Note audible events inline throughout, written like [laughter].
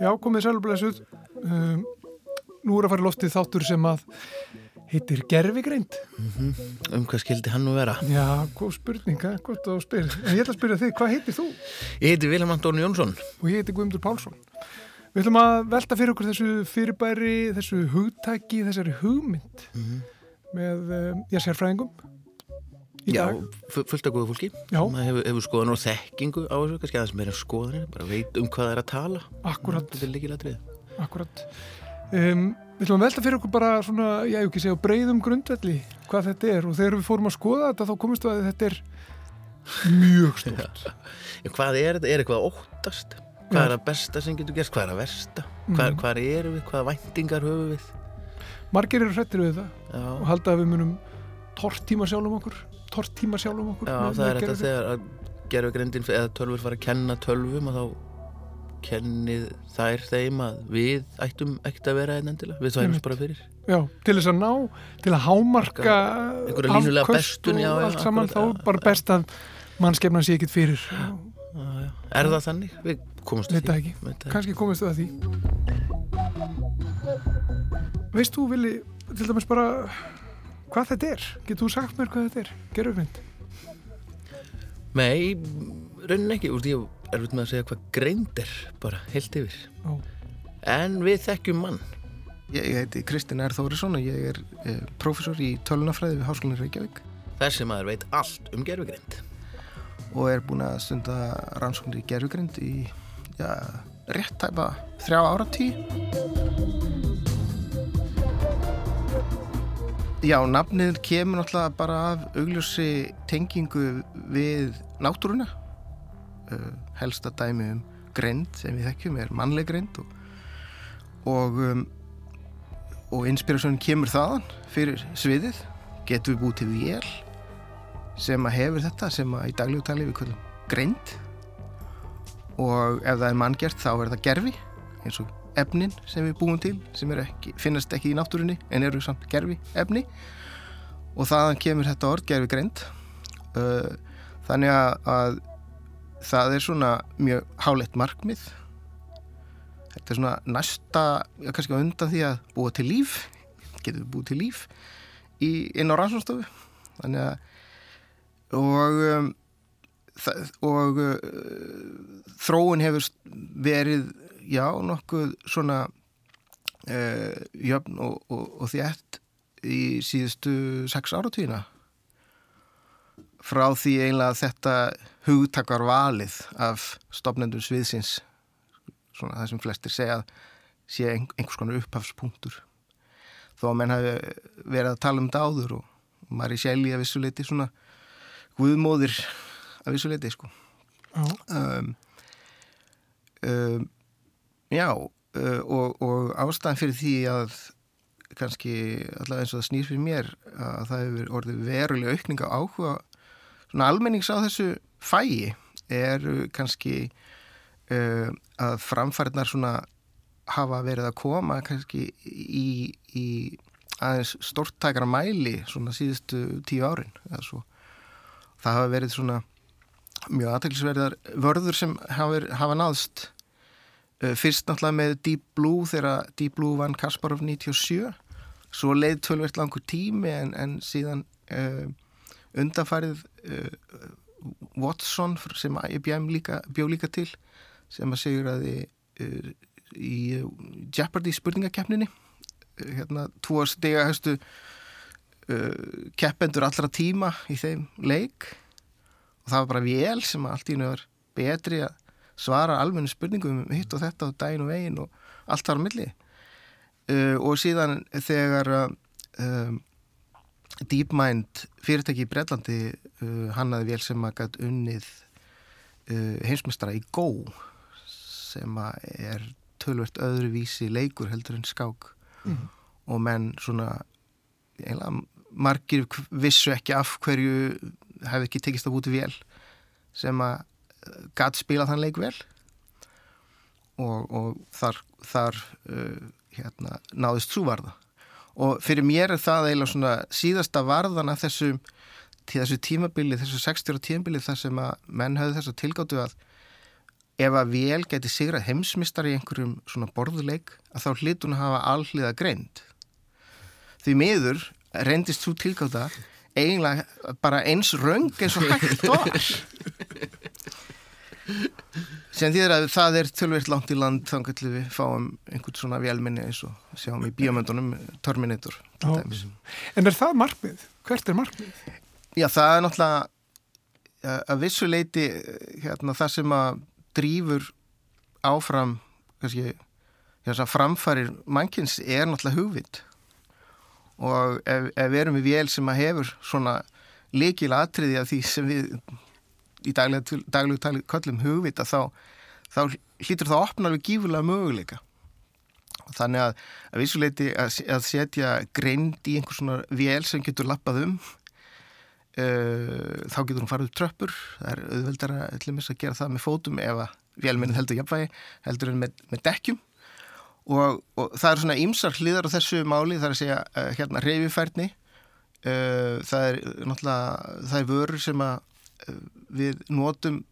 Já, komið sælublesuð. Um, nú er að fara í loftið þáttur sem að heitir Gervigreind. Mm -hmm. Um hvað skildi hann nú vera? Já, góð spurninga, gott að spyrja. En ég ætla að spyrja þig, hvað heitir þú? Ég heiti Vilhelm Antón Jónsson. Og ég heiti Guðmundur Pálsson. Við ætlum að velta fyrir okkur þessu fyrirbæri, þessu hugtæki, þessari hugmynd mm -hmm. með, um, ég sér fræðingum. Já, fullt af góða fólki. Það hefur, hefur skoðan og þekkingu á þessu, kannski aðeins meira skoðanir, bara veit um hvað það er að tala. Akkurat. Akkurat. Um, við ætlum að velta fyrir okkur bara svona, ég hef ekki segja, breyðum grundvelli hvað þetta er og þegar við fórum að skoða þetta þá komist við að þetta er mjög stort. [laughs] Já, hvað er þetta? Er eitthvað óttast? Hvað er að besta sem getur gerst? Hvað er að versta? Hvað, Mm. hvað eru við? Hvaða væntingar höfum við? Margir eru hrættir við þetta Já, og halda að við munum tortíma sjálfum okkur tortíma sjálfum okkur Já það er þetta þegar að gerfugrindin eða tölfur fara að kenna tölvum og þá kennið þær þeim að við ættum ekkert að vera einn endilega, við Einmitt. bara fyrir Já, til þess að ná, til að hámarka bestun, og já, já, allt saman, akkurat, þá já, bara best að mannskefnan sé ekkit fyrir Já, já. Er það þannig? Við komumst að því komist við að því Veist þú, Vili, til dæmis bara hvað þetta er? Getur þú sagt mér hvað þetta er? Gerugrind? Nei, raunin ekki úr því að er með að segja hvað greind er bara heilt yfir Ó. En við þekkjum mann Ég, ég heiti Kristinn R. Þórisson og ég er eh, prófessor í tölunafræði við Háskólinni Reykjavík Þessi maður veit allt um gerfugrind og er búin að stunda rannsóknir í gerfugrind í já, rétt tæpa þrjá áratí. Já, nafnið kemur náttúrulega bara af augljósi tengingu við náttúruna. Uh, helsta dæmi um grind sem við þekkjum er mannleg grind og, og, um, og inspirasjónin kemur þaðan fyrir sviðið. Getum við búið til vél sem að hefur þetta sem að í daglegu tali við kvöldum greind og ef það er manngjert þá er það gerfi eins og efnin sem við búum til sem ekki, finnast ekki í náttúrunni en eru samt gerfi efni. Og þaðan kemur þetta orð gerfi greind uh, þannig að það er svona mjög hálegt markmið. Þetta er svona næsta kannski undan því að búa til líf getur við búið til líf í, inn á rannsónstofu þannig að og um, það, og uh, þróun hefur verið já, nokkuð svona uh, jöfn og, og, og þétt í síðustu sex áratvína frá því eiginlega þetta hugtakar valið af stopnendur sviðsins svona það sem flestir segja sé einhvers konar upphafspunktur. Þó að menn hafi verið að tala um þetta áður og maður er sjæli að vissuleiti svona guðmóðir að vissuleiti sko. Um, um, já uh, og, og ástæðan fyrir því að kannski allavega eins og það snýr fyrir mér að það hefur orðið verulega aukninga áhuga svona almennings á þessu fæi er kannski uh, að framfæriðnar svona hafa verið að koma kannski í, í aðeins stórtækara mæli svona síðustu tíu árin það hafa verið svona mjög aðtæklusverðar vörður sem hafa, hafa náðst uh, fyrst náttúrulega með Deep Blue þegar Deep Blue vann Kasparov 97 svo leið tölvert langur tími en, en síðan uh, undanfarið uh, Watson sem IBM líka, bjó líka til sem að segjur að þið í Jeopardy spurningakeppninni. Hérna tvo stega höstu uh, keppendur allra tíma í þeim leik. Og það var bara vél sem allt í nöður var betri að svara almennu spurningum um hitt og þetta og daginn og veginn og allt þar á milli. Uh, og síðan þegar uh, DeepMind fyrirtæki í Breitlandi uh, hannaði vél sem að gæt unnið heimsmestara í Go sem að er tölvert öðruvísi leikur heldur en skák. Mhm. og menn svona einlega margir vissu ekki af hverju hefði ekki tekist að búti vel sem að gatt spila þann leik vel. Og, og þar, þar uh, hérna, náðist svo varða og fyrir mér er það eiginlega svona síðasta varðan af þessu, þessu tímabili, þessu 60 ára tímabili þar sem að menn höfðu þess að tilgáttu að ef að vel geti sigrað heimsmistar í einhverjum svona borðuleik að þá hlitun að hafa alliða greind. Því miður reyndist svo tilgáta eiginlega bara eins röng eins og hægt var [laughs] sem því að það er tölvirt langt í land þá getur við fáum einhvern svona velminni eins og sjáum í bíomöndunum Terminator. En er það markmið? Hvert er markmið? Já, það er náttúrulega að vissu leiti hérna, það sem að drýfur áfram kannski, að framfærir mannkins er náttúrulega hugvitt og ef, ef við erum við vél sem að hefur svona líkil atriði af því sem við í daglegu, tali köllum hugvita þá, þá hlýtur það að opna alveg gífurlega möguleika. Og þannig að, að vissuleiti að, að setja greind í einhvers svona vél sem getur lappað um uh, þá getur hún farið upp tröppur. Það er auðveldara allir að gera það með fótum ef að vélminn heldur jafnvægi heldur en með, með dekkjum. Og, og það er svona ýmsar hliðar á þessu máli það er að segja uh, hérna reyfifærni uh, það er náttúrulega það er vörur sem að við notum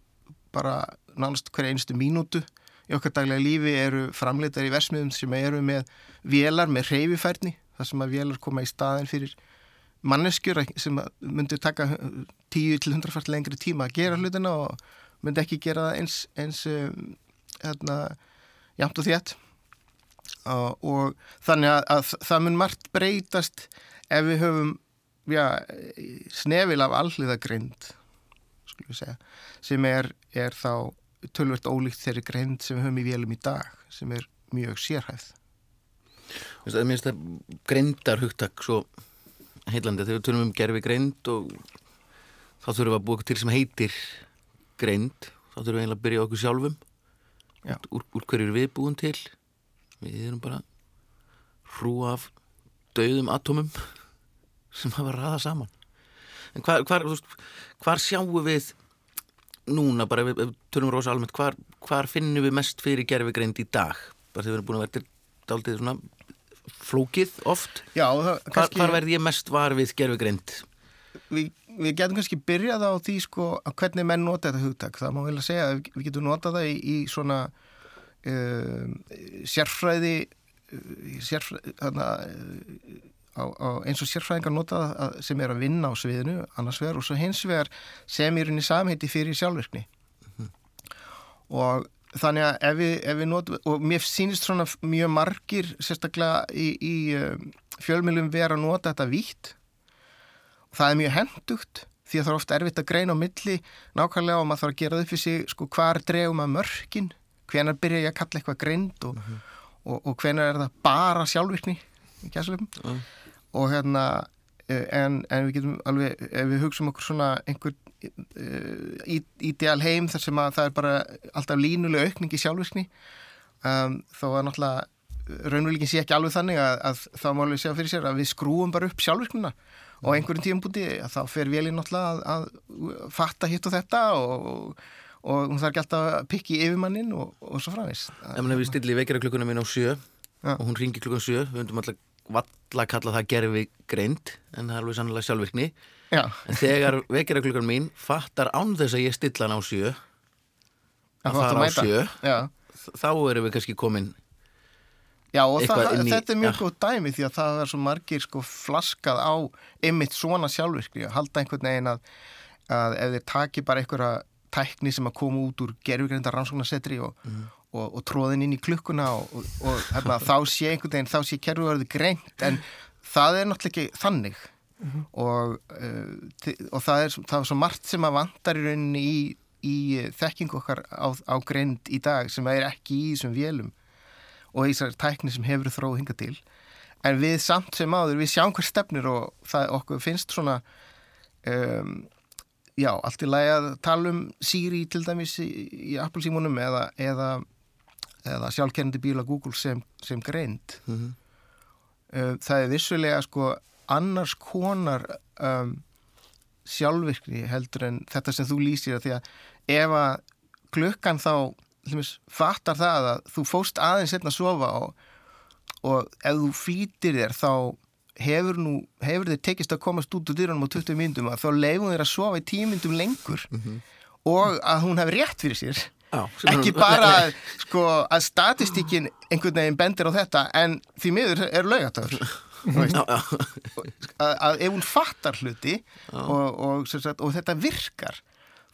bara nánast hverja einstu mínútu í okkar daglega lífi eru framleitar í versmiðum sem eru með vélar með reyfifærni þar sem að vélar koma í staðin fyrir manneskjur sem að myndi taka 10 til 100 fært lengri tíma að gera hlutina og myndi ekki gera það eins, eins um, hérna, jamt og þétt. Og, og þannig að, að það mun margt breytast ef við höfum já, snefil af alliðagreind skulum við segja sem er, er þá tölvert ólíkt þeirri greind sem við höfum í vélum í dag sem er mjög sérhæfð. Það minnst að greindar hugtak svo heillandi. Þegar við tölum um gerfi greind og þá þurfum við að búa eitthvað til sem heitir greind. Þá þurfum við eiginlega að byrja okkur sjálfum. Já. úr, úr hverju við búin til? Við erum bara hrúa af dauðum atomum [laughs] sem hafa raða saman en hvar, hvar, hvar sjáum við núna bara ef við tölum rosa almennt hvar, hvar finnum við mest fyrir gerfi greind í dag? Bara þegar við erum búin að til daldið svona flókið oft. Já, það, hvar, hvar verð ég mest var við gerfi greind við, við getum kannski byrjað á því sko að hvernig menn nota þetta hugtak. Það má vel að segja að við, við getum notað það í, í svona um, sérfræði uh, sérfræði þarna, uh, á, á, eins og sérfræðingar nota að- sem er að vinna á sviðinu annars vegar og svo hins vegar sem er inn í samheiti fyrir sjálfvirkni. Og þannig að ef við, ef við notum og mér sýnist svona mjög margir sérstaklega í, í um, fjölmjölum vera að nota þetta vítt. Það er mjög hendugt því að það er ofta erfitt að greina á milli nákvæmlega og maður þarf að gera það upp fyrir sig sko hvar dregum að mörkin hvenar byrja ég að kalla eitthvað greind og, og, og hvenar er það bara sjálfvirkni í gæslefum Já. Og hérna eh, en, en við getum alveg ef við hugsaum okkur svona einhver uh, ídeal heim þar sem að það er bara alltaf línuleg aukning í sjálfvirkni. Um, þó að náttúrulega raunveruleikin sé ekki alveg þannig að, að þá má alveg segja fyrir sér að við skrúum bara upp sjálfvirknina og einhverjum tíum búti að þá fer velin náttúrulega að, að fatta hitt og þetta og, og hún þarf ekki alltaf að pikki yfirmannin og, og svo framvis ef hefur stillið vekjara klukkuna mín á sjö Já. og hún ringi klukkan sjö við höfum alltaf valla að kalla það gerfi greind en það er alveg sannlega sjálfvirkni. Já, en þegar vekjara klukkan mín fattar án þess að ég stilla hann á sjö að að fara á sjö Já, þá erum við kannski komin Já og það, í- þetta er mjög já. góð dæmi því að það er svo margir sko flaskað á ymmit svona sjálfvirkni að halda einhvern veginn að, að ef þeir taki bara einhverja tækni sem að koma út úr gerfugreinda rannsóknarsetri og, og, og tróðin inn í klukkuna og, og, og hérna, þá sé einhvern veginn, þá sé kerfuverði greint en það er náttúrulega ekki þannig. Og, uh, og það, er, það er svo margt sem að vantar í rauninni í, í þekkingu okkar á, á greind í dag sem er ekki í þessum vélum og þessar tækni sem hefur þróð hinga til. En við samt sem áður, við sjáum hver stefnir og það okkur finnst svona um, já, allt í lagi að tala um Siri til dæmis í, í Apple símunum eða, eða, eða sjálfkerrandi bíla Google sem, sem greind. Mhm. uh, það er vissulega sko annars konar um, sjálfvirkni heldur en þetta sem þú lýsir því að ef að klukkan þá hljumis, fattar það að þú fóst aðeins setna að sofa og, og ef þú flýtir þér þá hefur, nú, hefur þér tekist að komast út úr dyrunum á 20 myndum að þá leifum þér að sofa í 10 myndum lengur og að hún hefur rétt fyrir sér Já, ekki bara sko, að statistíkin einhvern veginn bendir á þetta en því miður er já. að, að ef hún fattar hluti og, og, sagt, og þetta virkar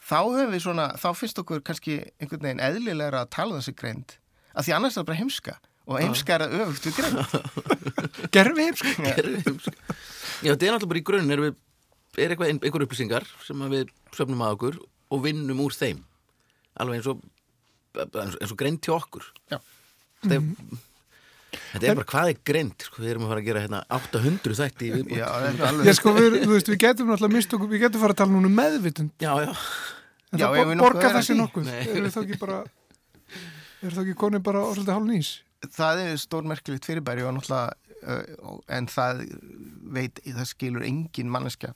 þá höfum við svona, þá finnst okkur kannski einhvern veginn eðlilegra að tala um þessi greind. Að því annars er það bara heimska og heimska er að öfugt við greind. [laughs] Gerfi heimsk Já, þetta er náttúrulega bara í grunn er, við, er einhver upplýsingar sem við söfnum að okkur og vinnum úr þeim alveg eins og eins og greint til okkur. Já. þetta er, þetta er bara hvað er greint sko, við erum að fara að gera hérna 800 þætti í viðbót. Já, er Já, alveg sko, við, þú veist, við getum náttúrulega mist okkur, við getum fara að tala núna um meðvitund. Já, já, en Já, það ef bo við nokkuð borga er að þessi nokkuð? Nei. er þá ekki bara er þá ekki konin bara orðið hálf nýs? Það er stórmerkilegt fyrirbæri og náttúrulega uh, en það veit, það skilur engin manneskja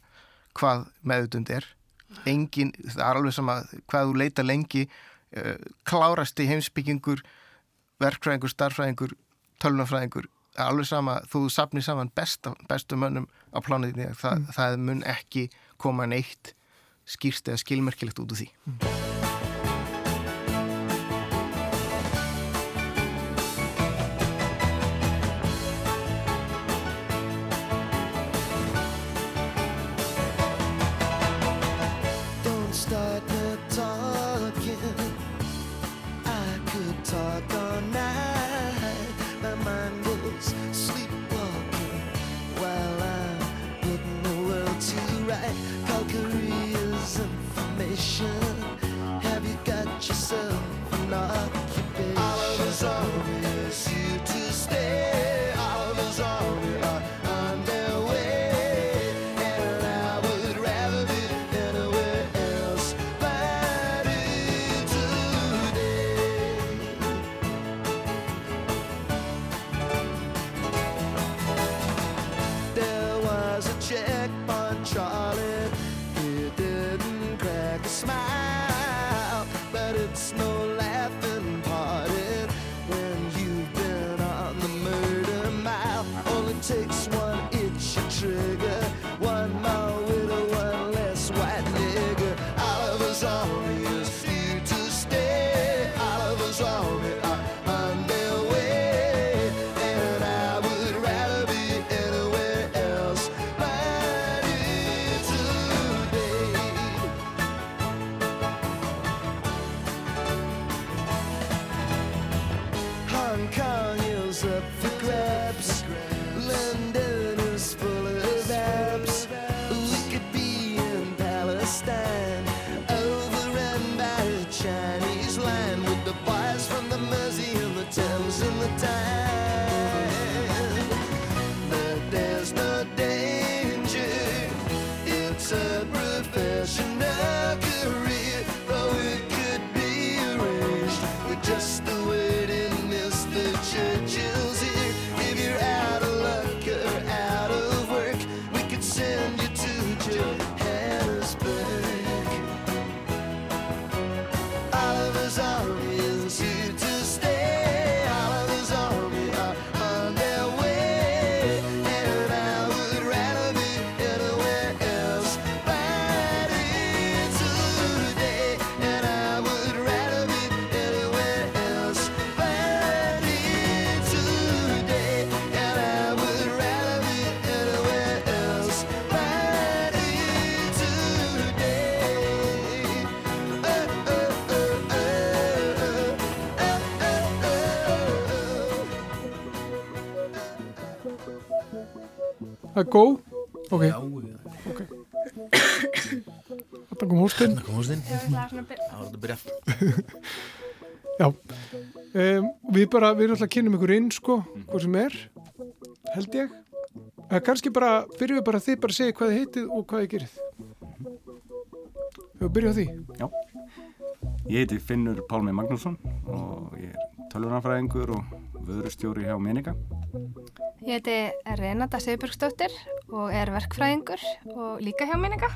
hvað meðutund er engin, það er alveg sama hvað þú leita lengi uh, klárasti heimsbyggingur verkfræðingur, starfræðingur, tölunafræðingur alveg sama, þú sapnir saman besta, bestu mönnum á plánutinni það, það mun ekki koma neitt skýrst eða skilmerkilegt út úr því. Don't Það er góð, ok, já, ok. Þetta kom hóstinn. Það kom hústinn það var þetta að byrja. [laughs] Já, um, við bara, við erum alltaf að kynna ykkur inn, sko, hvað sem er, held ég. Það er kannski bara, byrjum við bara þið bara að segja hvað þið heitið og hvað þið gerið. Við byrjum á því. Ég heiti Finnur Pálmi Magnússon og ég er tölvunarfræðingur og vöðrustjóri hjá Menika. Ég heiti Renata Sigurbjörgsdóttir og er verkfræðingur og líka hjá minninga.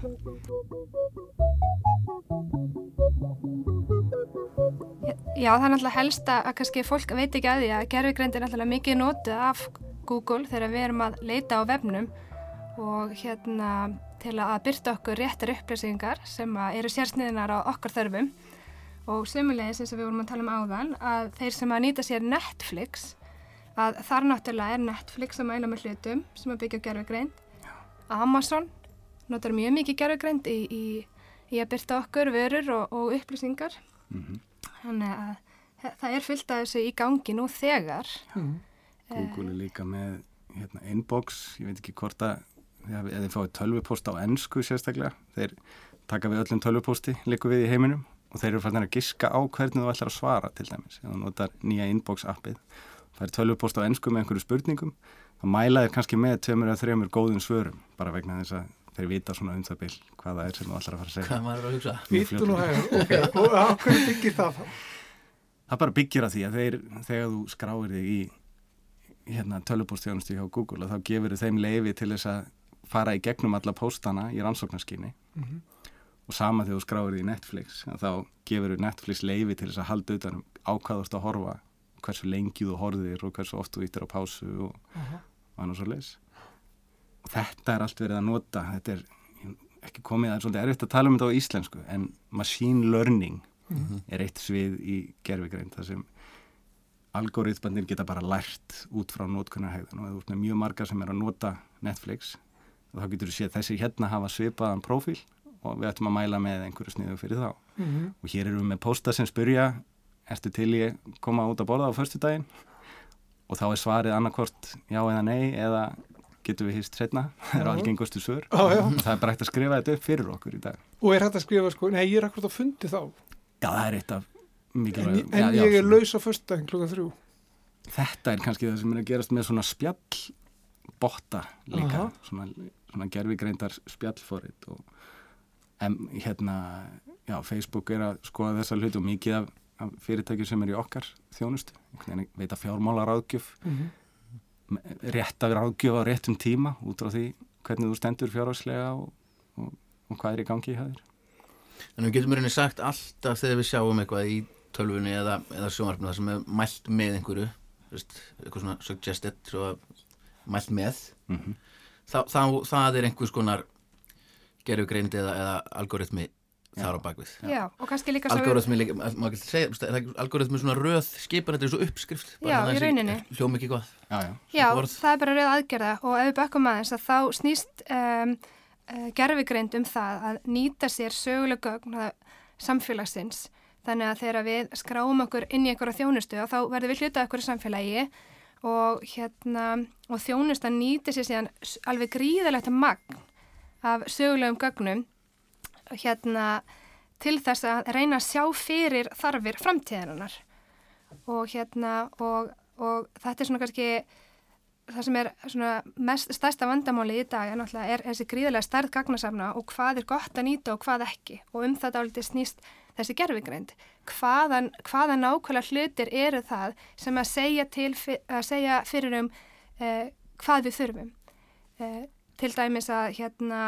Já, það er náttúrulega helst að kannski fólk veit ekki að því að gerfigreind er náttúrulega mikið notið af Google þegar við erum að leita á vefnum og hérna til að byrta okkur réttar upplýsingar sem eru sérsniðinar á okkar þörfum og sömulegis eins og við vorum að tala um áðan að þeir sem að nýta sér Netflix að þar náttúrulega er Netflix að mæla með hlutum sem að byggja á gerfigreind Amazon notar mjög mikið gerfigreind í, í, í að byrta okkur vörur og, og upplýsingar. Þannig að þa- það er fyllt að þessu í gangi nú þegar. Google er líka með hérna, inbox, ég veit ekki hvort að ef þið fáið tölvupóst á ennsku sérstaklega, þeir taka við öllum tölvupósti, líku við í heiminum og þeir eru fannir að giska á hvernig þú ætlar að svara til dæmis, ef þú notar nýja inbox appið, það er tölvupóst á ennsku með einhverju spurningum, þá mæla þeir kannski með tveimur eða þreimur góðum svörum bara vegna þess að þeir vita svona um það bil hvað það er sem þú ætlar að fara að segja. Hvað maður er að hugsa? Býttu nú hægur, ok, og á hverju byggir það þá? Það bara byggir að því að þeir, þegar þú skráir þig í hérna, tölvupóstþjónustu hjá Google þá gefur þeim leifi til þess að fara í gegnum alla póstana í rannsóknarskyni Mhm. og sama þegar þú skráir þig í Netflix þá gefur Netflix leifi til þess að halda utanum ákvaðast að horfa hversu lengi þú horfir og hversu oft þú íttir á pásu og Aha. annars og leis og þetta er allt verið að nota þetta er ekki komið, það er svolítið erfitt að tala um þetta á íslensku en machine learning er eitt svið í gerfigreind þar sem algoritmannir geta bara lært út frá notkunarhegðun. Og ef þú ert með mjög marga sem er að nota Netflix þá getur þú séð þessi hérna hafa svipaðan prófíl og við ættum að mæla með einhverju sniðu fyrir þá. Mhm. og hér erum við með pósta sem spyrja ertu til ég koma út að borða á förstu daginn og þá er svarið annarkvort já eða nei eða getum við hýst setna [laughs] það eru Já. algengustu svör. Já, já. og það er bara hægt að skrifa þetta upp fyrir okkur í dag. Og er hægt að skrifa sko, nei ég er akkurat á fundi þá. Já það er eitt af En, mikilvæg en ég er laus á föstudaginn klukkan þrjú. Þetta er kannski það sem er að gerast með svona spjallbotta líka. Aha. svona, svona gerfigreindar spjallforrit og en, hérna, já, Facebook er að skoða þessa hluti og mikið af, af fyrirtækjum sem er í okkar þjónustu veita fjármála ráðgjöf Mhm. rétt af ráðgjöf á réttum tíma út frá því hvernig þú stendur fjárhagslega og, og, og hvað er í gangi í hæðir En við getum rauninni sagt alltaf þegar við sjáum eitthvað í tölvunni eða, eða sjónvarpinu það sem er mælt með einhverju veist, eitthvað svona suggested að mælt með mm -hmm. þá, þá, það er einhvers konar gerfugreind eða, eða algoritmi þar á bakvið Já, og kannski líka svo við- Algoritmi, líka- má ekki segja, er algoritmi svona röð skipar þetta er svo uppskrift Já, í rauninni. Hljóma ekki gott já, já, það er bara rauð aðgerða og ef við bökkum aðeins að þá snýst um, uh, gerfigreind um það að nýta sér söguleg gögn það, samfélagsins. Þannig að þegar við skráum okkur inn í einhverja þjónustu og þá verðum við hlutað okkur í samfélagi og, hérna, og þjónustan nýti sér síðan alveg gríðalegt magn af sögulegum gögnum hérna, til þess að reyna að sjá fyrir þarfir framtíðarinnar. Og hérna og, og þetta er svona kannski það sem er mest stærsta vandamáli í dag er náttúrulega er þessi gríðarlega stærð gagnasafna og hvað er gott að nýta og hvað ekki. Og um þetta álítið snýst þessi gerfigreind hvaðan, hvaðan nákvæmlega hlutir eru það sem að segja, til, að segja fyrir um eh, hvað við þurfum? Eh, til dæmis að hérna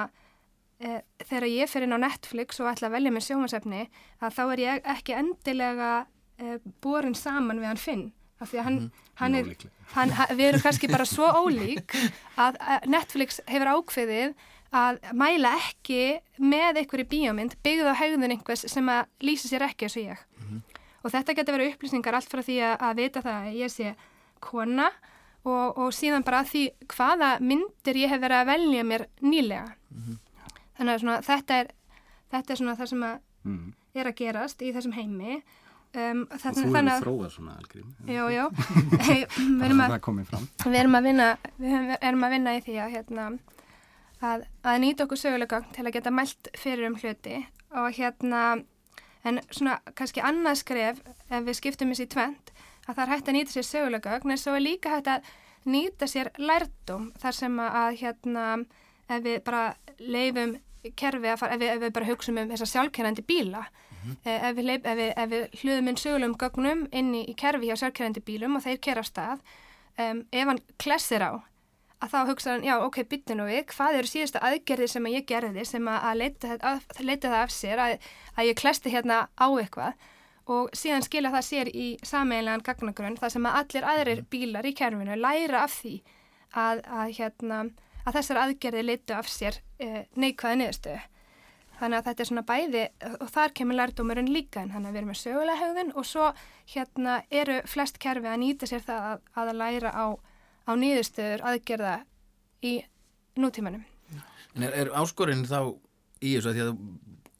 eh, þegar ég fyrir inn á Netflix og ætla að velja mér sjómasefni að þá er ég ekki endilega eh, borin saman við hann Finn af því að hann, hann er hann, ha- við erum kannski bara svo ólík að að Netflix hefur ákveðið að mæla ekki með einhverju bíómynd byggð á hegðun einhvers sem að lýsa sér ekki eins og ég. Og þetta getur verið upplýsingar allt frá því að, að vita það að ég sé kona og, og síðan bara því hvaða myndir ég hef verið að velja mér nýlega. Þannig að svona, þetta er þetta er svona það sem að Mm. er að gerast í þessum heimi. Um, og þú þannig að þróað svona algrím já, já, [laughs] við erum að erum vinna, við erum að vinna í því að, hérna, að, að nýta okkur sögulega til að geta mælt fyrir um hluti. Og hérna, en svona kannski annað skref ef við skiptum þessi tvent, að það er hægt að nýta sér sögulega en svo er líka hægt að nýta sér lærdum þar sem að, hérna, ef við bara leifum kerfi að fara, ef við, ef við bara hugsum um þessa sjálfkerrandi bíla eh, ef, við, leif, ef, við, ef við hlöðum inn sögulegum gögnum inn í, í kerfi hjá sjálfkerrandi bílum og þeir kera af stað um, ef hann klessir á að þá hugsa hann, já, ok, byttu nú við, hvað eru síðustu aðgerðir sem að ég gerði sem að, að leita það af sér, að, að ég klesti hérna á eitthvað og síðan skilja það sér í sameiginlegan gagnagrunn þar sem að allir aðrir bílar í kerfinu læra af því að, að, hérna, að þessar aðgerðir leitu af sér e, neikvæða niðurstöðu. Þannig að þetta er svona bæði og þar kemur lærdómurinn líka en þannig að við erum með sögulega hegðun og svo hérna eru flest kerfi að nýta sér það að, að læra á, á niðurstöður aðgerða í nútímanum. En er, er áskorinn þá í þessu að því að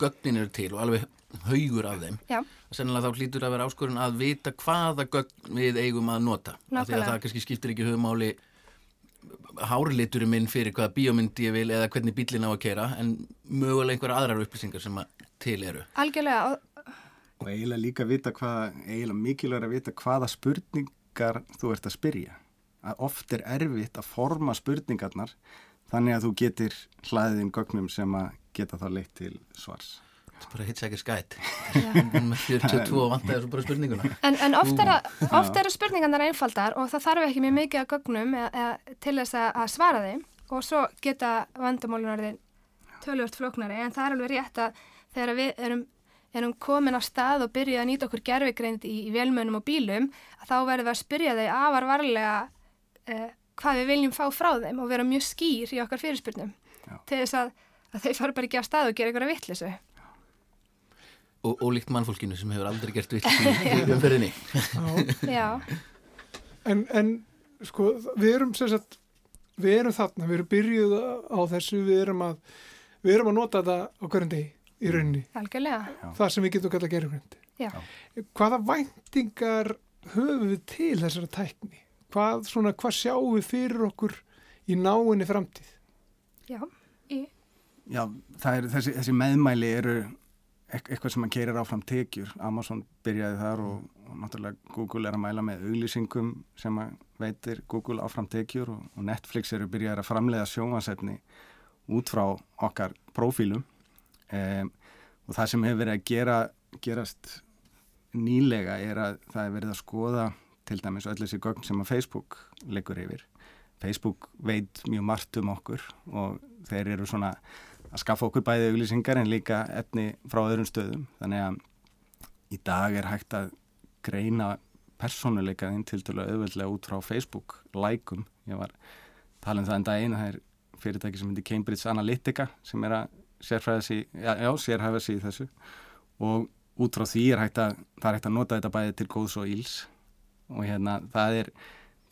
gögnin eru til og alveg haugur af þeim. Já, sennilega þá hlýtur að vera áskorinn að vita hvaða gögn við eigum að nota. Af því að það kannski skiptir ekki höfumáli hárliturinn minn fyrir hvaða bíómynd ég vil eða hvernig bílinn á að keira en mögulega einhverja aðrar upplýsingar sem að til eru. Algjörlega og, og eiginlega líka vita hvað, eiginlega mikilvægur að vita hvaða spurningar þú ert að spyrja. Að oft er erfitt að forma spurningarnar þannig að þú getur hlaðið inn gögnum sem að geta þá leitt til svars. Þetta er bara hitsækir skætt með 42 og vantaði svo bara spurninguna. En, en oft, er að, oft eru spurningarnar einfaldar og það þarf ekki mjög mikið að gögnum eða, eða, til þess að, að svara þeim. Og svo geta vandamálunarðin tölvört flóknari. En það er alveg rétt að þegar við erum, erum komin á stað og byrjuð að nýta okkur gerfigreind í, í velmönum og bílum að þá verðum við að spyrja þau afar varlega eh, hvað við viljum fá frá þeim og vera mjög skýr í okkar fyrirspurnum. Já. til þess að, að þau fara bara ekki á stað og gera einhverja vittlisu. Og ólíkt mannfólkinu sem hefur aldrei gert [laughs] umferðinni Já. Já, En, en sko, við erum sagt, við erum þarna, við erum byrjuð á þessu, við erum að, við erum að nota þetta á hverjum degi í rauninni, algjörlega. það sem við getum kallað gerugrind. Já. Hvaða væntingar höfum við til þessara tækni? Hvað, svona, hvað sjáum við fyrir okkur í náinni framtíð? Já, í, Já, það er, þessi, þessi meðmæli eru eitthvað sem að keirir áfram tekjur. Amazon byrjaði þar og, og náttúrulega Google er að mæla með auglýsingum sem að veitir Google áfram tekjur og, og Netflix eru byrjaði að framleiða sjónvasetni út frá okkar prófílum um, og það sem hefur verið að gera, gerast nýlega er að það er verið að skoða til dæmis öll þessi gögn sem að Facebook leikur yfir. Facebook veit mjög margt um okkur og þeir eru svona að skaffa okkur bæði auglýsingar en líka efni frá öðrum stöðum. Þannig að í dag er hægt að greina persónuleikaðinn til dælu auðveldlega út frá Facebook lækum. Ég var um það en daginn, það er fyrirtæki sem heitir Cambridge Analytica sem er að sérfræða sig, já, já, sérhæfa sig í þessu og út frá því er hægt að, það er hægt að nota þetta bæði til góðs og íls og hérna það er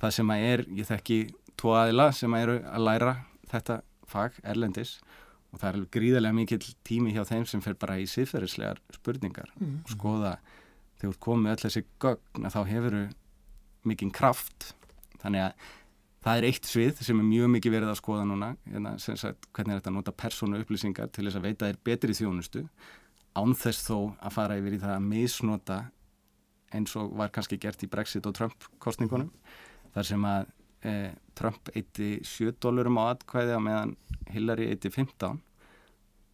það sem að er, ég þekki tvo aðila sem að eru að læra þetta fag erlendis og það er alveg gríðarlega mikill tími hjá þeim sem fer bara í siðferðislegar spurningar. Mm. og skoða þegar þú komið öll þessi gögn að þá hefur mikinn kraft. Þannig að það er eitt svið sem er mjög mikið verið að skoða núna. Hérna, sagt hvernig er þetta að nota persónu upplýsingar til þess að veita þér betri þjónustu án þess þó að fara yfir í það að misnota eins og var kannski gert í Brexit og Trump kostningunum þar sem að eh, Trump eitti 7 dólarum á atkvæði á meðan Hillary eitti 15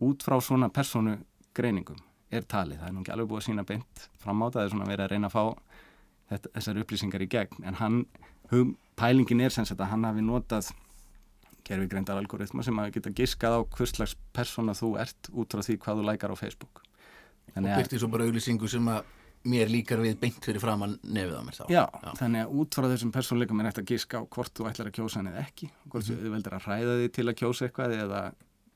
út frá svona persónu greiningum er talið, það er nú ekki alveg búið að sína beint fram á það, það er svona verið að reyna að fá þetta, þessar upplýsingar í gegn. En hann, hum, pælingin er sem sagt að hann hafi notað gerfi greindar algoritma sem að geta giskað á hvurslags persóna þú ert út frá því hvað þú lækar á Facebook. Og Þannig að- byrti svo bara auglýsingu sem að mér líkar við beint fyrir framann nefið á mér þá. Já, þannig að út frá þessum persónleikum er eftir að giska á hvort þú ætlar að kjósa hann eða ekki, hvort Mhm. þú veldur að hræða þig til að kjósa eitthvað eða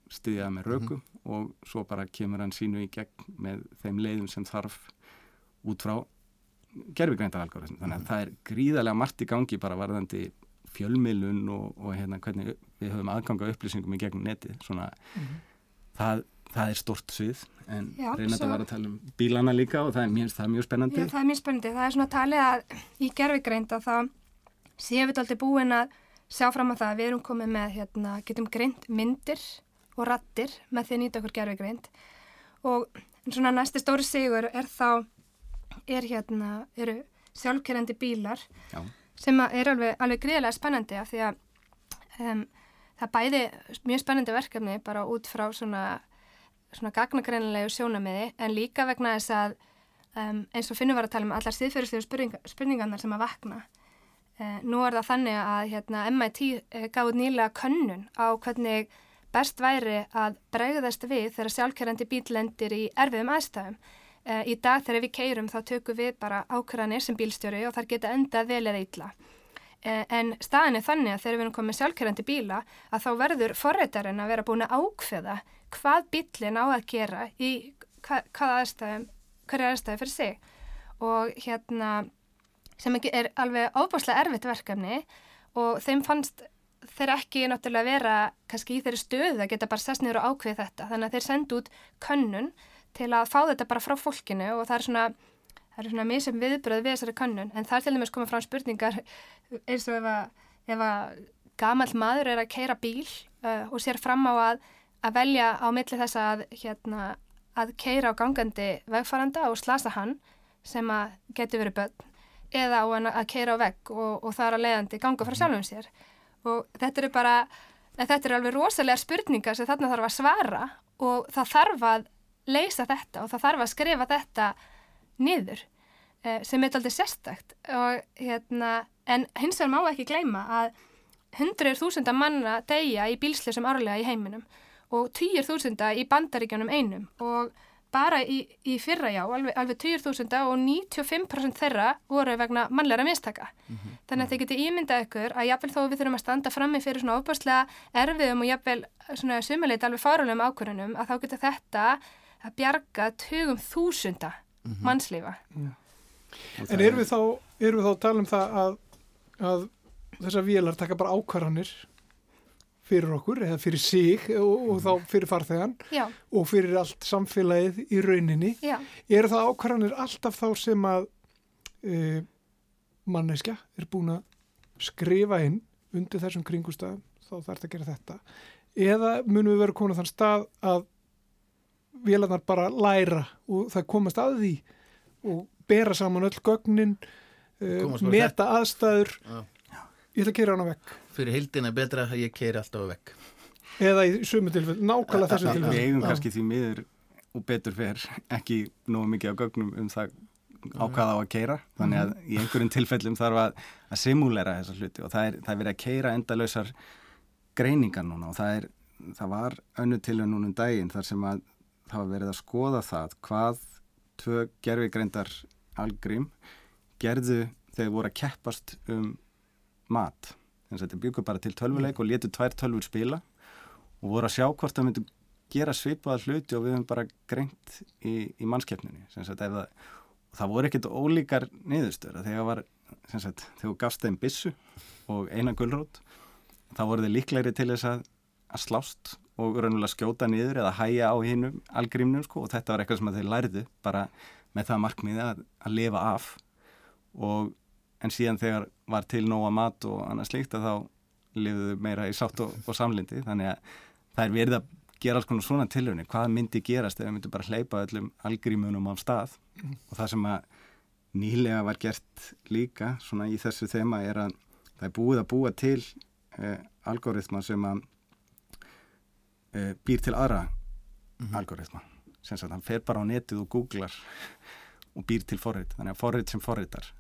styðja það með rökum Mhm. og svo bara kemur hann sínu í gegn með þeim leiðum sem þarf út frá gerfigreindar þannig að það er gríðarlega margt í gangi bara varðandi fjölmiðlun og, og hérna hvernig við höfum aðganga upplýsingum í gegnum netið. Svona það, það er stort svið en reynda að vara að tala um bílana líka og það er mjög, það er mjög spennandi Já, það er mjög spennandi. Það er svona talið að í gerfigreind að þá séum við aldrei búin að sjá fram á það að við erum komið með, hérna, getum greint myndir og rattir með því að nýta okkur gerfigreind og svona næsti stóri sigur er þá, er hérna, eru sjálfkerrandi bílar Já. sem að er alveg, alveg gríðilega spennandi af því að um, það bæði mjög spennandi verkefni bara út frá svona, svona gagnagreinilegu sjónamiði en líka vegna þess að um, eins og finnum var að tala um allar síðferðislegu spurninga, spurningarnar sem að vakna Eh, nú er það þannig að hérna, MIT eh, gáði nýlega könnun á hvernig best væri að bregðast við þegar sjálfkerrandi bíl lendir í erfiðum aðstæðum. Eh, í dag þegar við keirum þá tökum við bara ákvarðanir sem bílstjóri og þar geta endað vel eða illa. En staðin er þannig að þegar við erum komið sjálfkerrandi bíla að þá verður forreitarinn að vera búin að ákveða hvað bílinn á að gera í hva, hvaða aðstæðum, hverja aðstæðu fyrir sig. Og hérna sem ekki er alveg ábúrslega erfitt verkefni og þeim fannst þeir ekki náttúrulega vera kannski í þeirri stöðu að geta bara sest niður og ákveð þetta þannig að þeir sendu út könnun til að fá þetta bara frá fólkinu og það er svona það er svona misum viðbröð við þessari könnun en það er til dæmis komið fram spurningar eins og ef að, ef að gamall maður er að keira bíl uh, og sér fram á að, að velja á milli þess að hérna, að keira á gangandi vegfaranda og slasa hann sem að geti verið börn eða á hann að keira á vegg og, og það er að leiðandi ganga frá sjálfum sér. Og þetta eru bara þetta eru alveg rosalega spurningar sem þarna þarf að svara og það þarf að leysa þetta og það þarf að skrifa þetta niður eh, sem er aldrei sérstakt. Og hérna en hins vegar má ekki gleyma að hundruður þúsunda manna deyja í bílsleisum árlega í heiminum og týjir þúsunda í bandaríkjunum einum og bara í, í fyrra já, alveg, alveg 20.000 og 95% þeirra voru vegna mannleira mistaka. Þannig að þið getið ímyndað ykkur að jafnvel þó við þurfum að standa frammi fyrir svona ofbáslega erfiðum og jafnvel svona sumuleit alveg fárulegum ákvörunum að þá getur þetta að bjarga tugum þúsunda mannslífa. En erum við þá, erum við þá að tala um það að, að þessar vélar taka bara ákvarðanir fyrir okkur eða fyrir sig og, og þá fyrir farþegan Já, og fyrir allt samfélagið í rauninni. já, eru það ákvarðanir alltaf þá sem að e, manneskja er búin að skrifa inn undir þessum kringustafum þá þarf þetta að gera þetta eða munum við vera komin á þann stað að vélarnar bara læra og það komast að því og bera saman öll gögnin e, meta aðstæður Já. Ég ætla að gera hana vekk. Fyrir heildina er betra að ég keiri alltaf á vekk. eða í sumu tilfell, nákvæmlega þessu Við tilfell eigum kannski því miður og betur fer ekki nógu mikið á gögnum um það á hvað á að keira þannig að í einhverjum tilfellum þarf að, að simulera þessa hluti og það er, það er verið að keira endalausar greiningar núna og það, er, það var önnu tilhör núna um daginn þar sem að það var verið að skoða það hvað tvö gerfigreindar algrím gerðu þegar voru að keppast um mat. Þannig að þetta byggur bara til tölvuleik og letu tvær tölvur spila og voru að sjá hvort það myndi gera svipaða hluti og við höfum bara greint í, í mannskeppninni. Það, og það voru ekkert ólíkar niðurstöður. Þegar þú gafst þeim bissu og eina gullrót þá voru þeir líklegri til þess að, að slást og raunverulega skjóta niður eða hæja á hinnum algrímnum sko. Og þetta var eitthvað sem þeir lærðu bara með það markmiði að, að lifa af. Og en síðan þegar var til nóga mat og annað slíkt að þá lifuðu meira í sátt og, og samlindi þannig að það er verið að gera alls konar svona tilhörni, hvað myndi gerast ef við myndum bara hleypa öllum algrímunum af stað? Og það sem að nýlega var gert líka svona í þessu þema er að það er búið að búa til uh, algoritma sem að uh, býr til aðra algoritma. Sem sagt hann fer bara á netið og googlar og býr til forrit, þannig að forrit sem forritar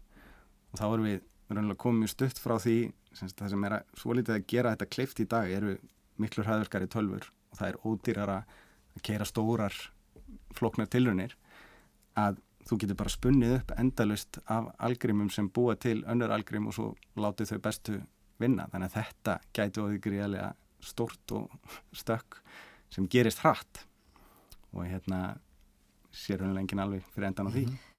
og þá erum við raunlega komið stutt frá því sem sagt, það sem er að svo litið að gera þetta kleift í dag eru miklu hraðverkari tölfur og það er ódýrara að keira stórar flóknar tilrunir að þú getur bara spunnið upp endalust af algrimum sem búa til önnur algrim og svo látið þau bestu vinna. Þannig að þetta gæti óði gríðarlega stort og stökk sem gerist hratt. Og hérna sér hún lengin alveg fyrir endan á því. Sweet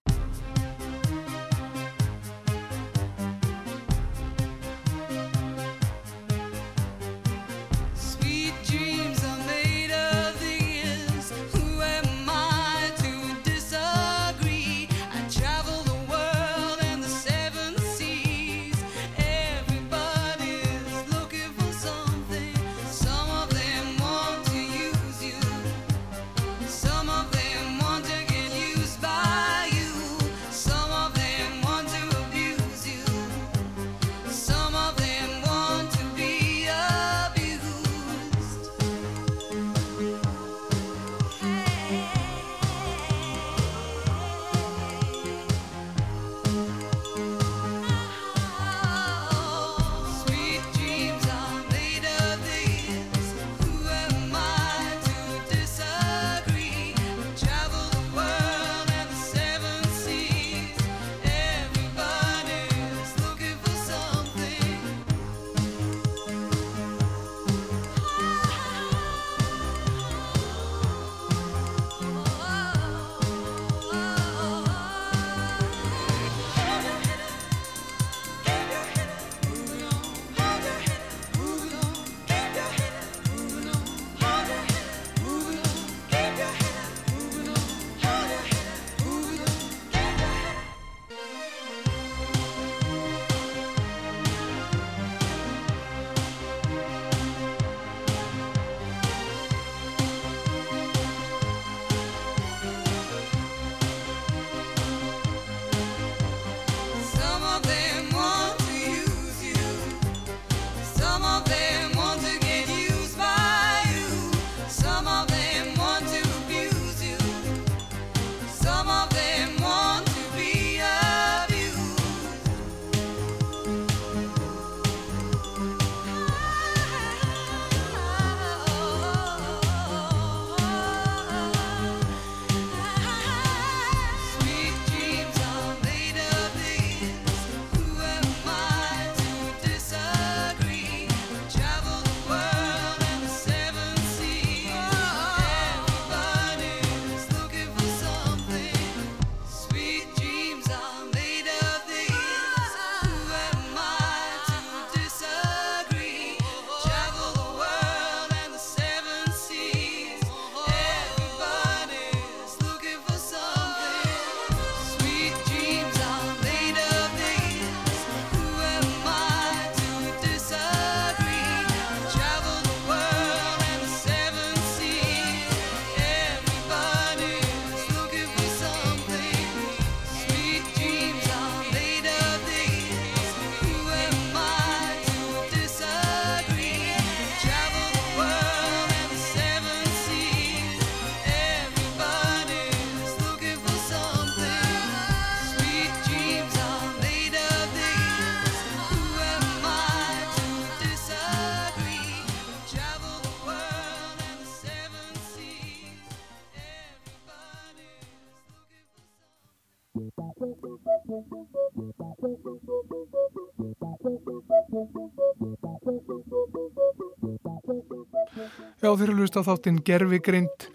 Já, þeir eru hlust á þáttinn gerfigreind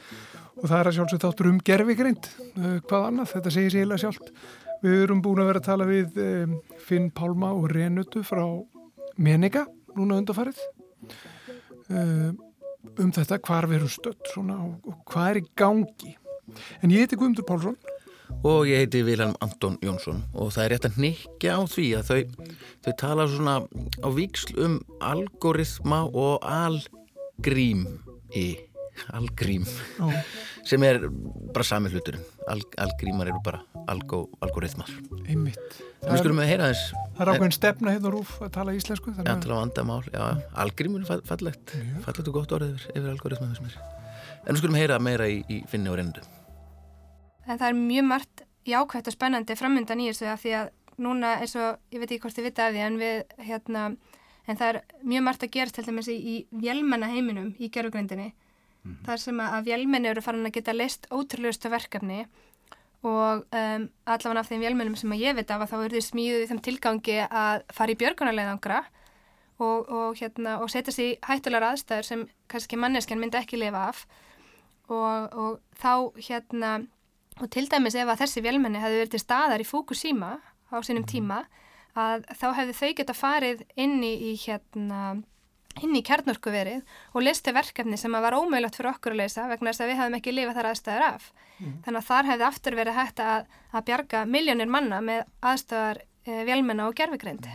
og það er að sjálfsög þáttur um gerfigreind. Uh, hvað annað? Þetta segir sér eiginlega sjálft. Við erum búin að vera að tala við um, Finn Pálma og Renutu frá Menega, núna undarfarið, uh, um þetta hvar við erum og, og hvað er í gangi. En ég heiti Guðmundur Pálsson og ég heiti Vilhelm Anton Jónsson og það er rétt að nikja á því að þau, þau tala svona á víksl um algoritma og algrím í algrím Já. sem er bara sami hluturinn Al, algrímar eru bara algo, algoritmar einmitt. Það er ákveðin stefna hérna rúf að tala íslensku. Já, þannig að- til að vanda mál, já, algrímur er fall- fallegt, fallegt og gott orðið yfir, yfir algoritma. En við skulum heyra meira í, í finni og reyndu. En það er mjög margt jákvægt og spennandi framöndan í þessu af því að núna eins og, ég veit ekki hvort þið vita af því en við, hérna, en það er mjög margt að gerast til dæmis í, í vélmenna heiminum í gerfugrindinni. Þar sem að vélmenni eru farin að geta leist ótrúlegustu verkefni og um, allavega af þeim vélmennum sem að ég veit af að þá eru þið smíðuð í þeim tilgangi að fara í björgunarleiðangra og, og, hérna, og setja sig í hættulegar aðstæður sem kannski manneskjan myndi ekki lifa af og, og þá hérna og til dæmis ef að þessi vélmenni hefði verið til staðar í Fukushima á sínum tíma að þá hefði þau geta farið inn í, hérna inn í kjarnorkuverið og listi verkefni sem að var ómögulegt fyrir okkur að leysa vegna þess að við hefðum ekki lifað þar aðstæður af. Þannig að þar hefði aftur verið hægt að, að bjarga miljónir manna með aðstæðar e, vélmenna og gerfigreind.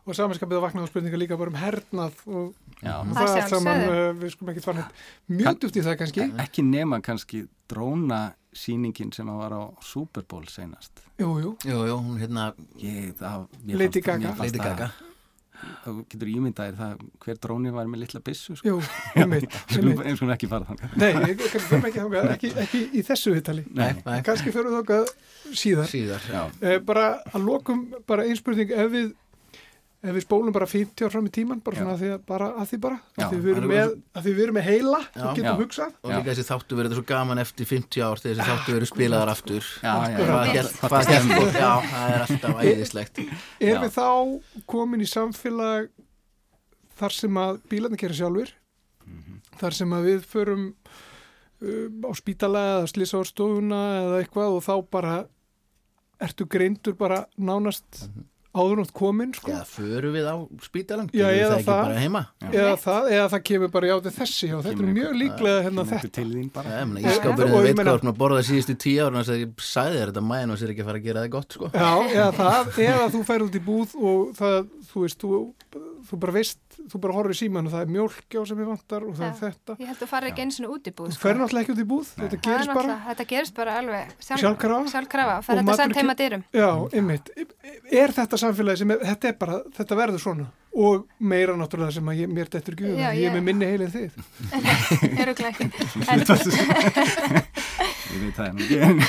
og samanskapið að vakna á spurninga líka bara um hernað og, Já. Það það allt saman, uh, við skulum ekki fara neitt mjög djúpt í það kannski. Ekki nema kannski dróna sýningin sem að var á Super Bowl senast. Jú, jú, Jú, jú, hún hérna Lady Gaga. Lady Gaga. Þú getur ímyndaðir það hver dróni var með litla byssu sko. jú, [laughs] einmitt, einmitt. eins og ekki fara þannig. Nei, ekki þangað, ekki, ekki í þessu viðtali. Nei, nei, Kannski fyrir þangað síðar. síðar. Já. Eh, bara að lokum, bara einn spurning, ef við, ef við spólum bara 50 ár fram í tíman, bara svona að því, bara, að því bara, Já. að því við erum er með, við erum með heila Já. og getum hugsað. Og líka þessi þáttu verið svo gaman eftir 50 ár þegar þessi þáttu verið spilaðar aftur. Hvað? Já, það er alltaf æðislegt. Er við þá komin í samfélag þar sem að bílarnir gera sjálfur, Mhm. þar sem að við förum um, á spítala eða slisa á stofuna eða eitthvað og þá bara ertu greindur bara nánast áður nátt komin, sko. Já, förum við á spítalan? Já, eða það ekki það. bara heima? Eða það, eða það kemur bara já til þessi og þetta er mjög líklega hérna þetta. til þín bara. Já, ég ískapurinn og ég veit hvað að borða síðustu tíu ára þannig að ég sagði þér þetta mæn og sér ekki að fara að gera það gott, sko. Já, eða það, eða þú fær út í búð og það, þú veist, þú, þú bara veist, þú bara horfir í síman og það er mjólk á sem ég vantar og það er þetta. Ég held að farir ekki eins og út í búð. Þú sko. fer náttúrulega ekki út í búð, þetta Það er gerist bara. Þetta gerist bara alveg sjálf, Sjálfkrafa. Sjálfkrafa, Og fer þetta sent heima dyrum. Já, einmitt. Er þetta samfélagi sem, er, þetta er bara, þetta verður svona. Og meira náttúrulega sem að ég, mér dettur ekki, Já, ég er með minni heilin þið. [laughs] Ekki. En, ég veit það en,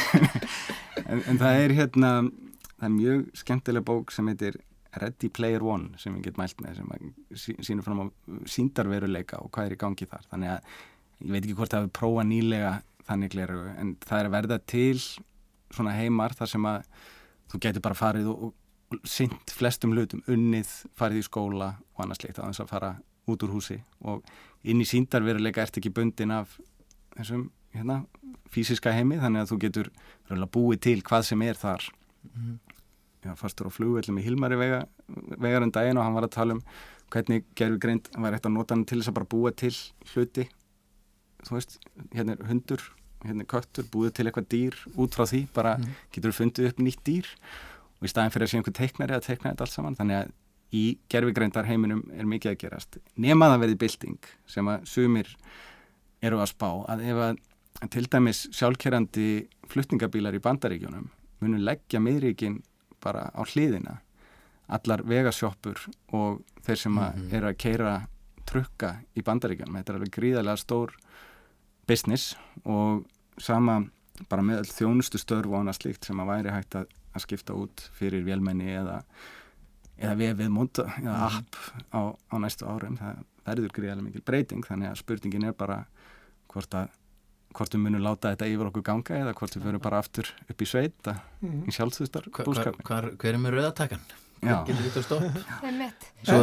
en, en það er hérna það er mjög skemmtilega bók sem heitir Ready Player One sem ég get mælt með sem að sí- sýnir fram á síndarveruleika og hvað er í gangi þar. Þannig að ég veit ekki hvort það hefur prófað nýlega þannig gleru en það er að verða til svona heimar þar sem að þú getur bara farið og, og sint flestum hlutum, unnið, farið í skóla og annars slikt að þess að fara út úr húsi. Og inn í síndarveruleika ert ekki bundin af þessum hérna, fysiska heimi þannig að þú getur búið til hvað sem er þar. Já, fastur á flugvellum í Hilmari vega, vegar um daginn og hann var að tala um hvernig gerur greint, hann var eftir að nota hann til þess að bara búa til hluti. Þú veist, hérna er hundur hérna er köttur, búið til eitthvað dýr út frá því, bara getur fundið upp nýtt dýr og í staðin fyrir að sé einhver teiknari að teikna þetta allt saman, þannig að í gerfigreindar heiminum er mikið að gerast. Nema það verði bylting sem að sumir eru að spá að ef að til dæmis sjálfkerrandi flutningabílar í bandaríkjunum munum leggja miðríkin bara á hliðina allar vegasjoppur og þeir sem að eru að keira trukka í bandaríkjunum. Þetta er alveg gríðarlega stór business og sama bara með all þjónustu störf og annað slíkt sem að væri hægt að, að skipta út fyrir vélmenni eða, eða vefið móta eða app á, á næstu árum það verður gríðarlega mikil breyting þannig að spurningin er bara hvort að hvort við munum láta þetta yfir okkur ganga eða hvort við förum bara aftur upp í sveit að, Mhm. í hva, búskapin. hvar, hver er með rauðatakan? Já. Getur [laughs]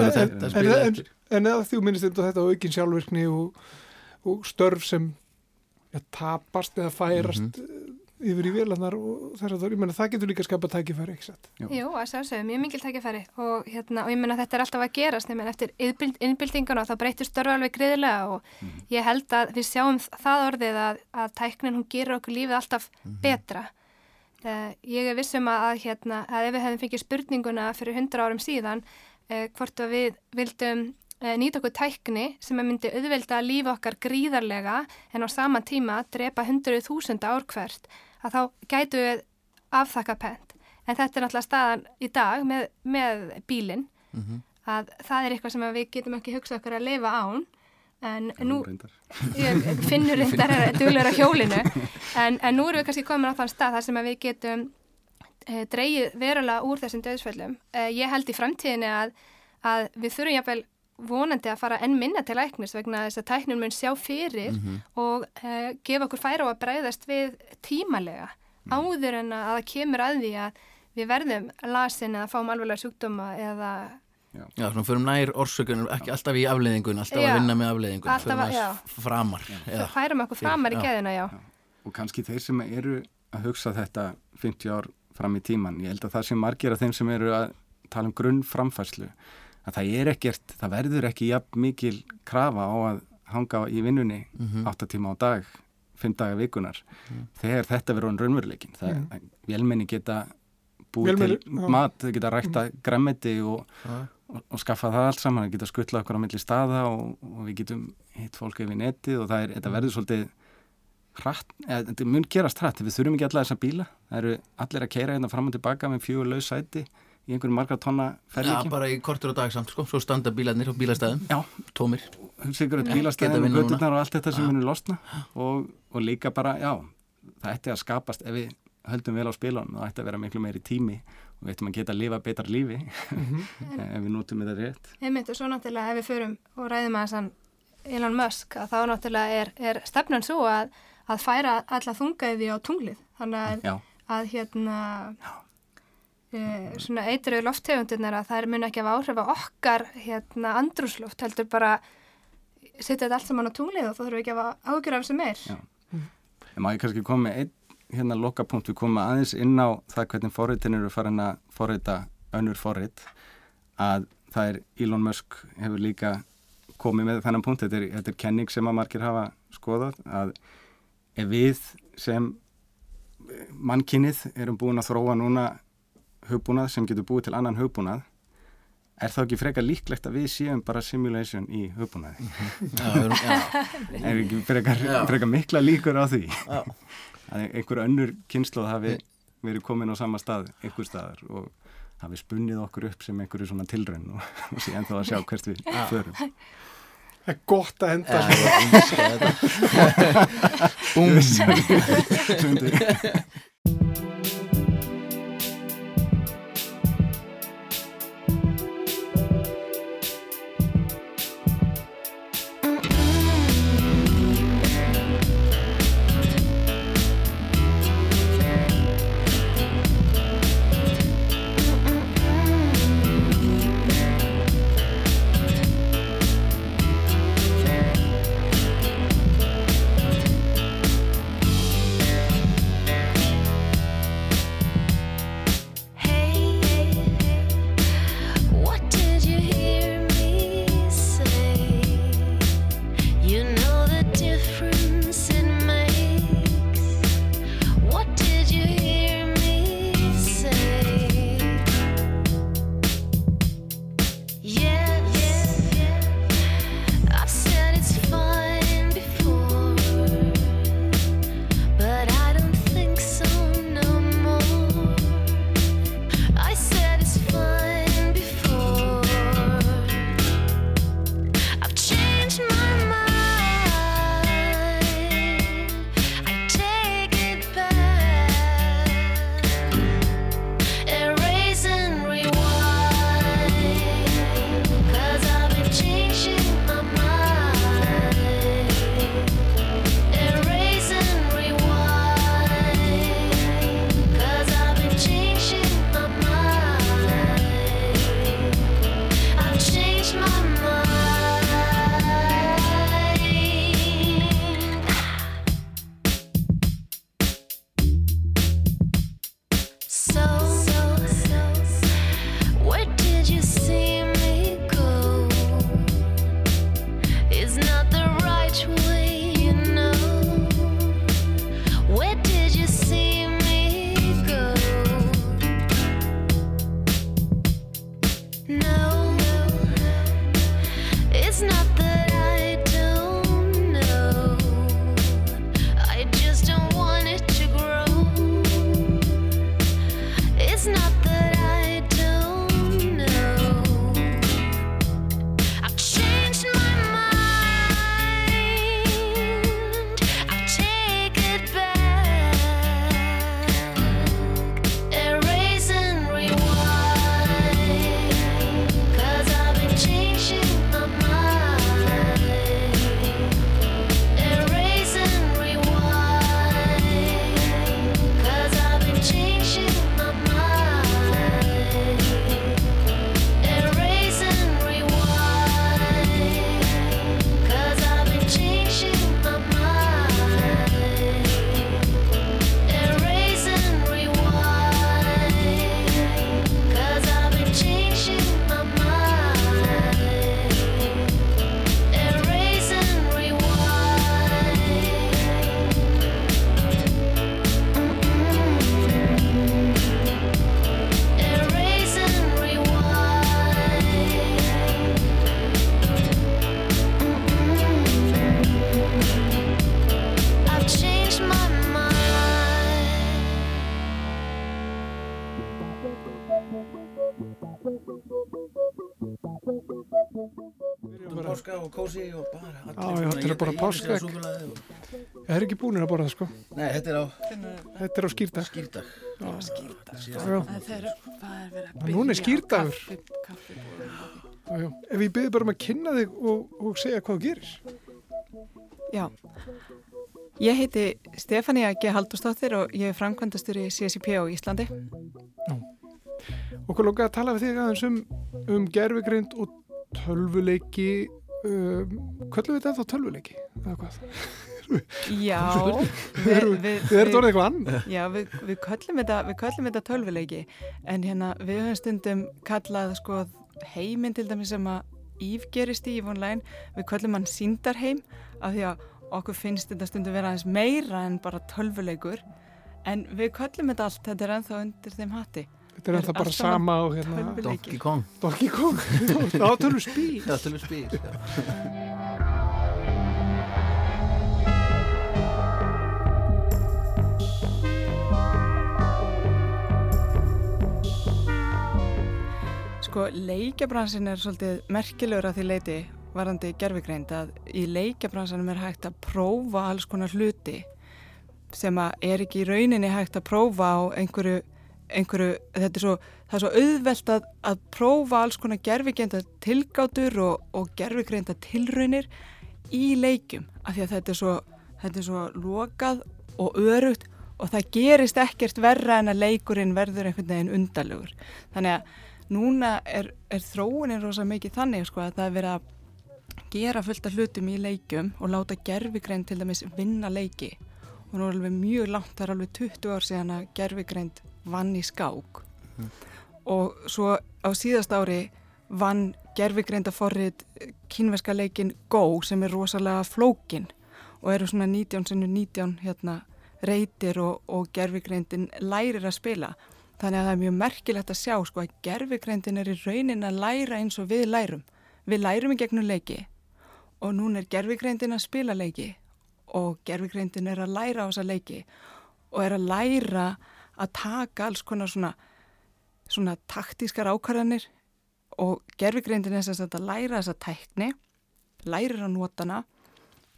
En- þetta en- spila en- eða þú minnist þetta þetta á aukin sjálfvirkni og, og störf sem ja, tapast eða færast Mhm. Yfir í vélarnar og þess að það, ég menna það getur líka skapa tækifæri, ekki satt? Já. Jú, að sjálfsögum, mjög mikil tækifæri og, hérna, og ég menna þetta er alltaf að gerast ég menna eftir innbyld, innbyldinguna og það breytir störfa alveg greiðilega og ég held að við sjáum það orðið að, að tæknin hún gerir okkur lífið alltaf betra uh, ég er vissum að, að, hérna, að ef við hefðum fengið spurninguna fyrir 100 árum síðan uh, hvort að við vildum uh, nýta okkur tækni sem að myndi auðvelda líf okkar gríðarlega en á sama tíma drepa 100.000 ár hvert að þá gætu við afþakka pent. En þetta er náttúrulega staðan í dag með, með bílinn Mhm. að það er eitthvað sem að við getum ekki hugsað okkur að lifa án en nú Reyndar. ég finnur þetta er [laughs] duglur á hjólinu en, en nú erum við kannski komin á þann stað þar sem að við getum e, dreigið verulega úr þessum döðsföllum. E, ég held í framtíðinni að, að við þurfum jáfnvel vonandi að fara enn minna til læknis vegna þess að tæknum mun sjá fyrir og e, gefa okkur færa á að bræðast við tímalega áður en að það kemur að því að við verðum lasin eða fáum alveglega sjúkdóma eða Já, svona förum nær orsökunum, ekki alltaf í afleiðingun, alltaf Já. að vinna með afleiðingun, Alltaf aðeins já. framar. Eða, færum okkur framar í Já. keðina, já. Og kannski þeir sem eru að hugsa þetta 50 ár fram í tíman, ég held að það sem margir af þeim sem eru að tala um grunnframfærslu, að það er ekkert, það verður ekki jafn mikil krafa á að hanga í vinnunni Mhm. 8 tíma á dag, 5 daga vikunar, þegar þetta verður hann raunveruleikin. Það, mm. Vélmenni geta búið Vélmenni, til já. mat, þau geta rækta græmmeti og, Já. og, og skaffa það allt saman, þau geta skuttla okkur á milli staða og, og við getum hitt fólk yfir netið og það er, þetta verður svolítið hratt, eða, þetta mun gerast hratt við þurfum ekki alla þessa bíla það eru allir að keira hérna fram og tilbaka með fjögur laus sæti í einhverjum margra tonna Já, ferðlíkjum bara í kortur og dag samt, sko, svo standa bílarnir á bílastæðum, Já, tómir. ykkur að Geta bílastæðin og götturnar og allt þetta sem munir losna. Og, og líka bara, já það ætti að skapast ef við höldum vel á spilunum það ætti að vera miklu meiri tími. Og við ættum að geta að lifa betra lífi [laughs] ef við notum þetta rétt. Einmitt og svo náttúrulega ef við förum og ræðum að þessan Elon Musk að þá náttúrulega er, er stefnan svo að, að færa alla þungaði á tunglið. Þannig að, Já, að hérna svona eitruðu lofttegundirnar að það mun ekki hafa áhrif á okkar hérna andrúsloft heldur bara setja þetta allt saman á tunglið og þá þurfum við ekki að ágjur af þessu meir. Já. En má ég kannski koma með einn hérna lokapunkt, við komum aðeins inn á það hvernig forritin eru farin að forrita önnur forrit að það er Elon Musk hefur líka komið með þennan punkt, þetta er, þetta er kenning sem að margir hafa skoðað að ef við sem eh, mannkinnið erum búin að þróa núna hugbúnað sem getur búið til annan hugbúnað er þá ekki frekar líklegt að við séum bara simulation í hugbúnaði [laughs] er ekki frekar, frekar mikla líkur á því já. [laughs] að einhver önnur kynsloð hafi verið komin á sama stað, einhver staðar og hafi spunnið okkur upp sem einhverju svona tilraun og, [laughs] og síðan þá að sjá hvert við förum. Það er gott að enda Já, ég elska þetta. Búm. Sundur. Kósi og bara Já, já, þetta er bara páskaegg. Ég er ekki búin að borða það sko. Nei, þetta er á Þetta er á skýrdag. skýrdag Já, já, það er núna er já, já. Ef ég byrði bara um að kynna þig og, og segja hvað þú gerir. Já, ég heiti Stefania G. Haldurstóttir og ég er framkvæmdastjóri CSIP á Íslandi. Okkur lókaði að tala við þig aðeins um, um gerfigrind og tölvuleiki. Um, Kvöldum við þetta þá tölvuleiki? Eða hvað? Já, [laughs] Við erum- orðið eitthvað annað. Já, við, við, köllum þetta, við köllum þetta tölvuleiki en hérna við höfum stundum kallað sko heiminn til dæmis sem að Íf gerist í Íf online, við köllum hann síndarheim af því að okkur finnst þetta stundum vera aðeins meira en bara tölvuleikur en við köllum þetta allt, þetta er ennþá undir þeim hatti. Þetta er alltaf bara sama á hérna. Donkey Kong Donkey Kong. Já, til við spýr já. Sko, leikjabransin er svolítið merkilegur að því leiti varandi gerfigreind að í leikjabransanum er hægt að prófa alls konar hluti sem að er ekki í rauninni hægt að prófa á einhverju, einhverju þetta er svo, það er svo auðvelt að, að prófa alls konar gerfigreinda tilgátur og, og gerfigreinda tilraunir í leikjum af því að þetta er svo, þetta er svo lokað og örugt og það gerist ekkert verra en að leikurinn verður einhvern veginn undarlegur. Þannig að núna er, er þróunin rosa mikið þannig sko að það er verið að gera fullt af hlutum í leikjum og láta gerfigreind til dæmis vinna leiki. Og nú er alveg mjög langt, það er alveg 20 ár síðan að gerfigreind vann í skák. Og svo á síðast ári vann gerfigreinda forrið kínverska leikin Go sem er rosalega flókin og eru svona 19 sinnum 19 hérna reytir og, og gerfigreindin lærir að spila. Þannig að það er mjög merkilegt að sjá sko að gerfigreindin er í raunin að læra eins og við lærum. Við lærum í gegnum leiki og núna er gerfigreindin að spila leiki og gerfigreindin er að læra á þessa leiki og er að læra að taka alls konar svona svona taktískar ákvarðanir og gerfigreindin er sagt að læra þessa tækni, lærir að nota hana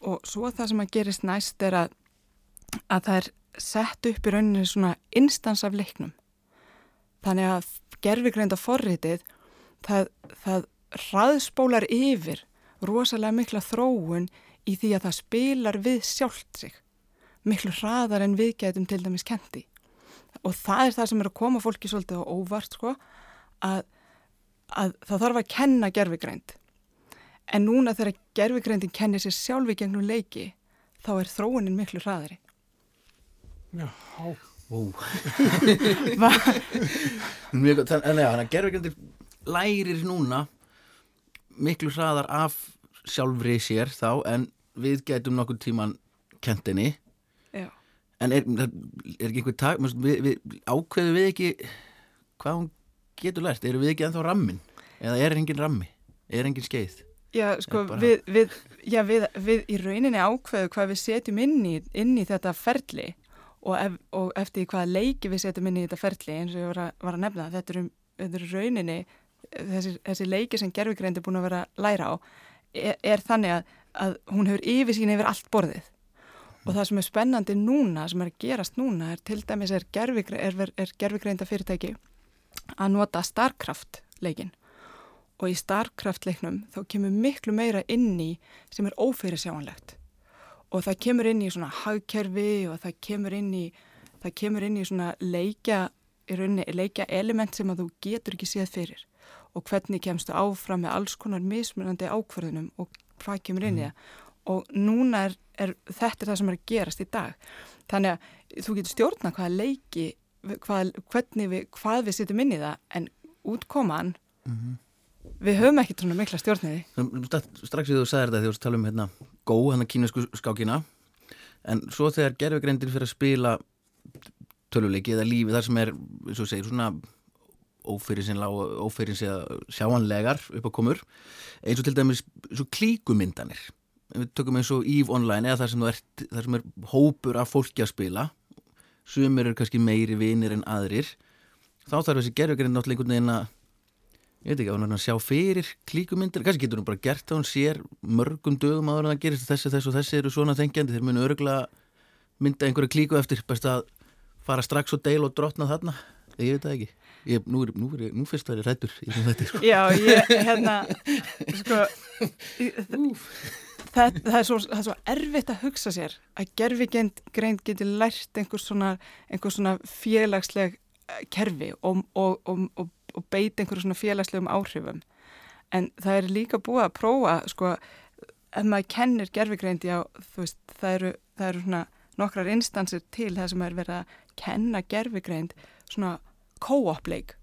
og svo það sem að gerist næst er að, að það er sett upp í rauninni svona instans af leiknum. Þannig að gerfigreinda forritið það, það hraðspólar yfir rosalega mikla þróun í því að það spilar við sjálft sig miklu hraðar en við getum til dæmis kendi og það er það sem er að koma fólki svolítið á óvart sko að, að það þarf að kenna gerfigreind en núna þegar gerfigreindin kennir sér sjálfi gegnum leiki þá er þróunin miklu hraðari. Já, [laughs] gott, þannig þannig að gerfugrendir lærir núna miklu hraðar af sjálfri sér þá en við getum nokkur tíman kentinni. En er, er ekki einhver tak við, við, ákveðu við ekki hvað hún getur lært? Eru við ekki ennþá rammin eða er engin rammi, er engin skeið? Já, sko, bara- við, við, já, við, við í rauninni ákveðu hvað við setjum inn í, inn í þetta ferli. Og, ef, og eftir hvaða leiki við setjum inn í þetta ferli eins og ég var að, var að nefna þetta eru, þetta eru rauninni þessi, þessi leiki sem gerfigreind er búin að vera læra á er, er þannig að, að hún hefur yfir sín yfir allt borðið og það sem er spennandi núna, sem er að gerast núna er til dæmis er, gerfigre, er, er gerfigreinda fyrirtæki að nota Starcraft leikin og í Starcraft leiknum þá kemur miklu meira inn í sem er ófyrirsjáanlegt. Og það kemur inn í svona hagkerfi og það kemur inn í það kemur inn í svona leikja leikja element sem að þú getur ekki séð fyrir. Og hvernig kemstu áfram með alls konar mismunandi ákvarðunum og hvað kemur inn í það og núna er, er þetta er það sem er að gerast í dag. Þannig að þú getur stjórna hvaða leiki hvað, hvernig við, hvað við setjum inn í það en útkoman við höfum ekkert svona mikla stjórniði Sta- strax við þú sagðir þetta þegar þú tala um hérna, Go, hann að kínasku skákina en svo þegar gerfugreindir fyrir að spila töluleiki eða lífi þar sem er, eins og þú segir, svona ófyrir sjáanlegar upp á komur eins og til dæmis svo klíkumyndanir við tökum eins og EVE Online eða þar sem, ert, þar sem er hópur af fólki að spila. Sumir eru kannski meiri vinir en aðrir. Þá þarf þessi gerfugrind náttúrulega einhvern veginn að ég veit ekki, að hún er að sjá fyrir klíkumyndir, kannski getur hún bara gert það hún sér mörgum dögum áður en það gerist þessi, þessi og þessi eru svona þengjandi þeir munu örgulega mynda einhverju klíku eftir best að fara strax og deil og drotna þarna, ég veit það ekki. Ég, nú, er, nú, er, nú fyrst það er rættur í þetta sko. Já, ég, hérna, sko, [laughs] það, það, er svo, það er svo erfitt að hugsa sér að gerfigreind geti lært einhvers svona, einhvers svona félagsleg eh, kerfi og, og, og, og, beita einhverjum svona félagslegum áhrifum. En það er líka búið að prófa, sko, ef maður kennir gerfigreind, já, þú veist, það eru, það eru svona nokkrar instansir til það sem er verið að kenna gerfigreind svona co-op-leik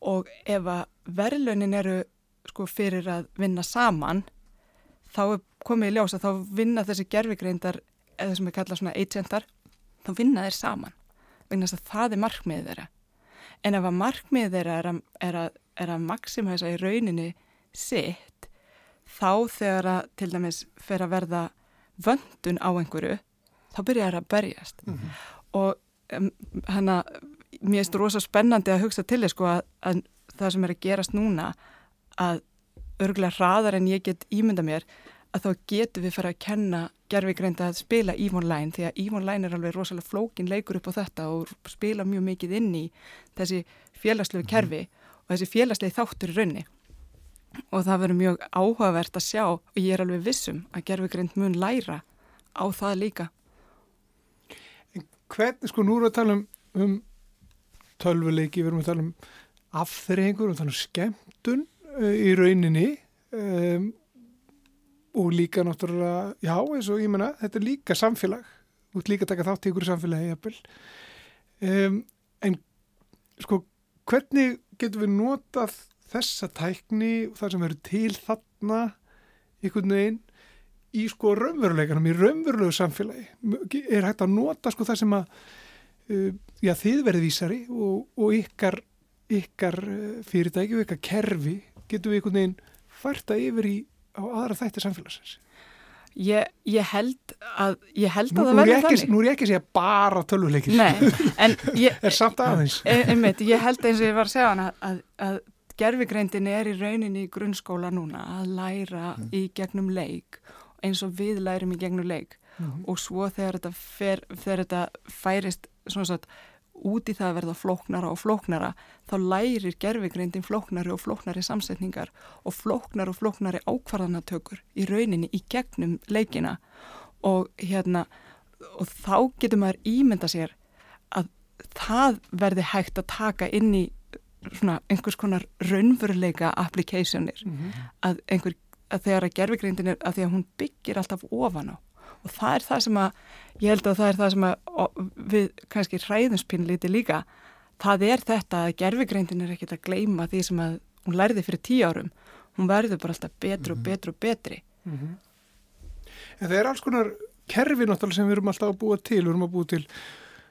og ef að verðlaunin eru sko fyrir að vinna saman þá er komið í ljós að þá vinna þessi gerfigreindar eða sem við kalla svona agentar þá vinna þeir saman vegna þess að það er markmiðið þeirra. En ef að markmiðið þeirra er að, er að, er að maximæsa í rauninni sitt þá þegar að til dæmis fer að verða vöndun á einhverju þá byrja þær að berjast. Og um, hana mér finnst rosa spennandi að hugsa til þess sko að, að það sem er að gerast núna að örgulega hraðar en ég get ímynda mér að þá getum við fara að kenna gerfigreind að spila Online því að Online er alveg rosalega flókin leikur upp á þetta og spila mjög mikið inn í þessi félagslegu kerfi og þessi félagslegi þáttur í raunni og það verður mjög áhugavert að sjá og ég er alveg vissum að gerfigreind mun læra á það líka. Hvernig, sko, nú erum við að tala um, um tölvuleiki, við erum að tala um afþreyingur, við erum að tala um skemmtun uh, í rauninni. Um, og líka náttúrulega, já, eins og ég menna, þetta er líka samfélag, þú ert líka að taka þátt í ykkur samfélagi. Um, en, sko, hvernig getum við notað þessa tækni og það sem verður til þarna einhvern veginn í sko raunveruleikanum, í raunverulegu samfélagi. Er hægt að nota sko það sem að uh, já, þið verið vísari og, og ykkar, ykkar uh, fyrirtæki og ykkar kerfi getum við einhvern veginn fært að yfir í á aðra þætti samfélagsins. Ég, ég held að, ég held að nú, það er verður þannig. nú er ég ekki að segja bara tölvuleikir. Nei, en [laughs] ég, Er samt aðeins. e- einmitt, ég held eins og ég var að segja hana að, að gerfigreindin er í rauninni í grunnskóla núna að læra í gegnum leik eins og við lærum í gegnum leik og svo þegar þetta, fer, þegar þetta færist satt, út í það að verða flóknara og flóknara þá lærir gerfigreindin flóknari og flóknari samsetningar og flóknari og flóknari ákvarðanatökur í rauninni í gegnum leikina. Og hérna og þá getur maður ímynda sér að það verði hægt að taka inn í svona einhvers konar raunveruleika applicationir. Að, einhver, að þegar að gerfigreindin er að því að hún byggir alltaf ofan á og það er það sem að ég held að það er það sem að við kannski hræðinspínlíti líka. Það er þetta að gerfigreindin er ekkert að gleyma því sem að hún lærði fyrir tíu árum. Hún verður bara alltaf betri og betri og betri. En það er alls konar kerfi náttúrulega sem við erum alltaf að búa til, við erum að búa til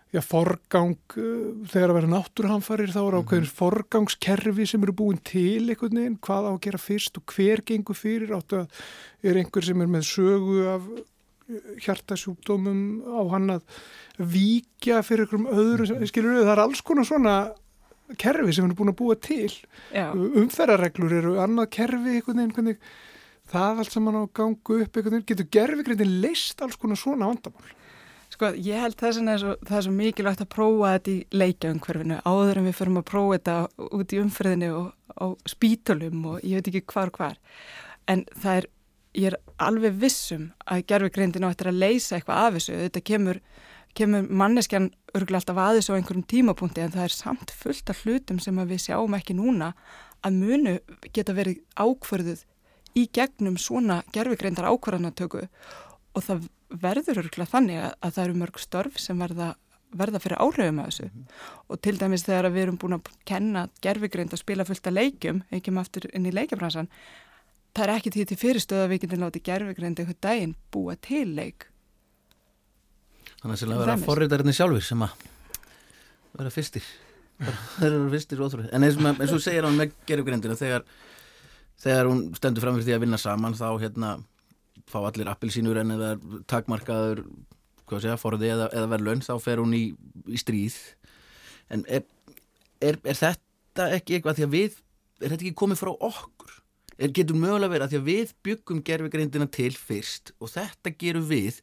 já, forgang, uh, þegar að vera náttúrhamfarir þá er ákveðin forgangskerfi sem eru búin til einhvern veginn, hvað á að gera fyrst og hver gengur fyrir, áttu að er einhver sem er með sögu af hjartasjúkdómum á hann að víkja fyrir einhverjum öðrum, skilur við, það er alls konar svona kerfi sem við erum búin að búa til Já, umferðarreglur eru annað kerfi einhvern veginn, hvernig það allt saman á að gangu upp einhvern veginn, getur gerfigreitin leist alls konar svona vandamál. Sko, ég held þess er svo, það er svo mikilvægt að prófa þetta í leikjaumhverfinu áður en við förum að prófa þetta út í umferðinu og á spítölum og ég veit ekki hvar og hvar. En það er, ég er alveg vissum að gerfugreindin á eftir að leysa eitthvað af þessu. Þetta kemur, kemur manneskjan örgulega alltaf að þessu á einhverjum tímapunkti en það er samt fullt af hlutum sem við sjáum ekki núna að munu geta verið ákvörðuð í gegnum svona gerfugreindar ákvörðanatöku og það verður örgulega þannig að, að það eru mörg störf sem verða, verða fyrir áhrifum af þessu. Og til dæmis þegar við erum búin að kenna gerfigreind að spila fullt af leikjum, ekki maður aftur inn í leikjabransan það er ekki því til fyrirstöð að við getum látið gerfigreind eitthvað daginn búa til leik. Þannig að það vera Dæmis. forritarinn sjálfur sem að vera fyrstir. Eru fyrstir og óþrúið en eins og, eins og segir hann með gerufgrindina þegar, þegar hún stendur fram fyrir því að vinna saman þá hérna fá allir appilsínur en eða takmarkaður forði eða, eða verðlaun þá fer hún í, í stríð. En er, er, er þetta ekki eitthvað? Því að við, er þetta ekki komið frá okkur? Er, getur mögulega verið að því að við byggum gerfigreindina til fyrst og þetta gerum við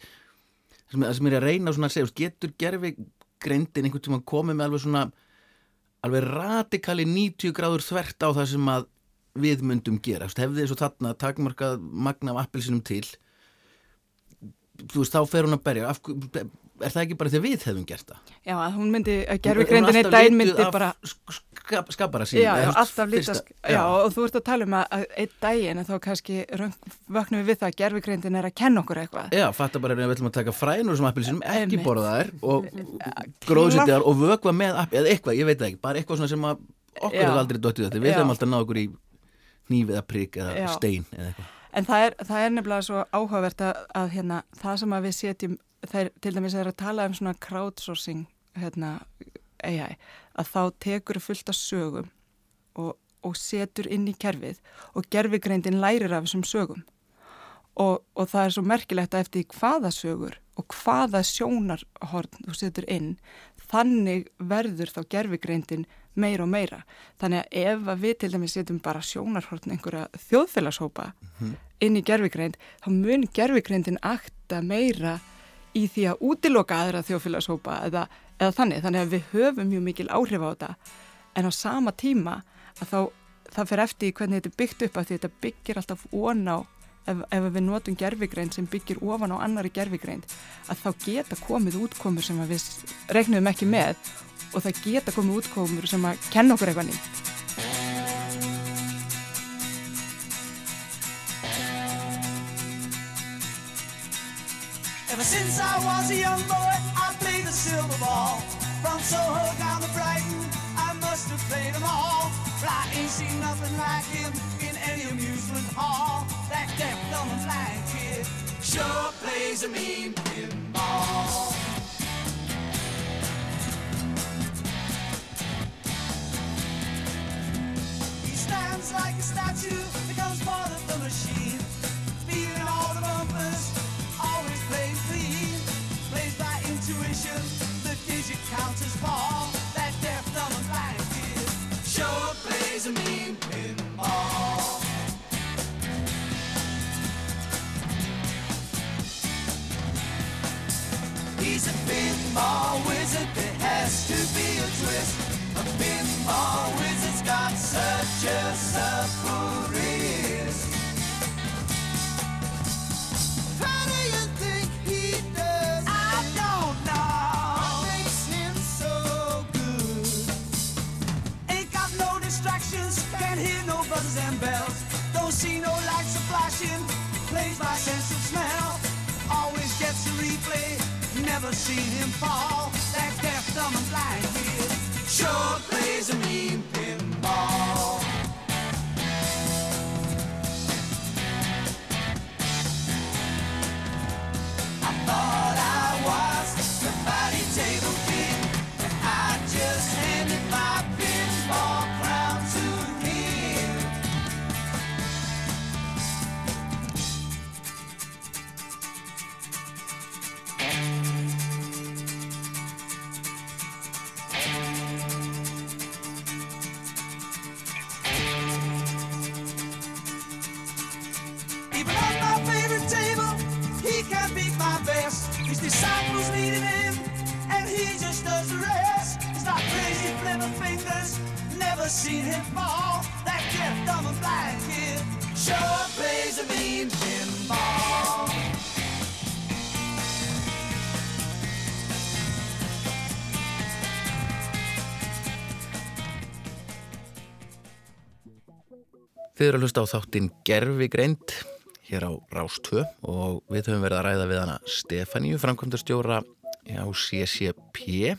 það sem er að reyna að segja, getur gerfigreindin einhvern tímann komið með alveg svona alveg radikali 90 gráður þvert á það sem að við myndum gera, hefði þessu þarna takmarkað magna af appelsinum til þú veist, þá fer hún að berja. Af, er það ekki bara að við hefum gert það? Já, að hún myndi, að er alltaf daginn lituð myndi bara skap, skapara sín Já, já, alltaf fyrsta- já, og þú ert að tala um að, að einn daginn en þá kannski vöknum við við það að gerfigreindin er að kenna okkur eitthvað. Já, fatta bara ef við ætlum að taka frænur sem appelsinum, ekki borða þær og [laughs] gróðsetjar og vökva með app, eða eitthvað, ég veit ekki, bara eitthvað svona sem okkur hefur aldrei dottið þetta, við Já. hefum alltaf náð okkur í hníf eða prigg eða Já. stein eða eitthvað. En það er, það er nefnilega svo áhugavert að, að hérna, það sem að við setjum, þeir til dæmis er að tala um svona crowdsourcing hérna, AI, að þá tekur fullt af sögum og, og setur inn í kerfið og gerfigreindin lærir af þessum sögum. Og, og það er svo merkilegt að eftir hvaða sögur og hvaða sjónarhorn þú setur inn, þannig verður þá gerfigreindin meira og meira. Þannig að ef að við til dæmis setjum bara sjónarhorn einhverja þjóðfélagshópa inn í gerfigreind, þá mun gerfigreindin akta meira í því að útiloka aðra þjóðfélagshópa eða, eða þannig. Þannig að við höfum mjög mikil áhrif á þetta en á sama tíma að þá það fer eftir hvernig þetta er byggt upp að þetta byggir alltaf ón á ef, ef við notum gerfigreind sem byggir ofan á annari gerfigreind að þá geta komið útkomur sem við reiknum ekki með og það geta komið útkomur sem að kenna okkur eitthvað nýtt. Since I was a young boy, I played the silver ball. From Soho down to Brighton, I must have played them all. But I ain't seen nothing like him in any amusement hall. That deaf, dumb, and blind kid sure plays a mean pinball. He stands like a statue, becomes part of the machine. Pinball wizard, there has to be a twist. A pinball wizard's got such a supple never seen him fall. That deaf, dumb, and blind kid sure plays a mean pinball. Þið eru að hlusta á þáttinn Gerfi Greind hér á Rástvö og við höfum verið að ræða við hana Stefaníu, framkvæmdastjóra á CCP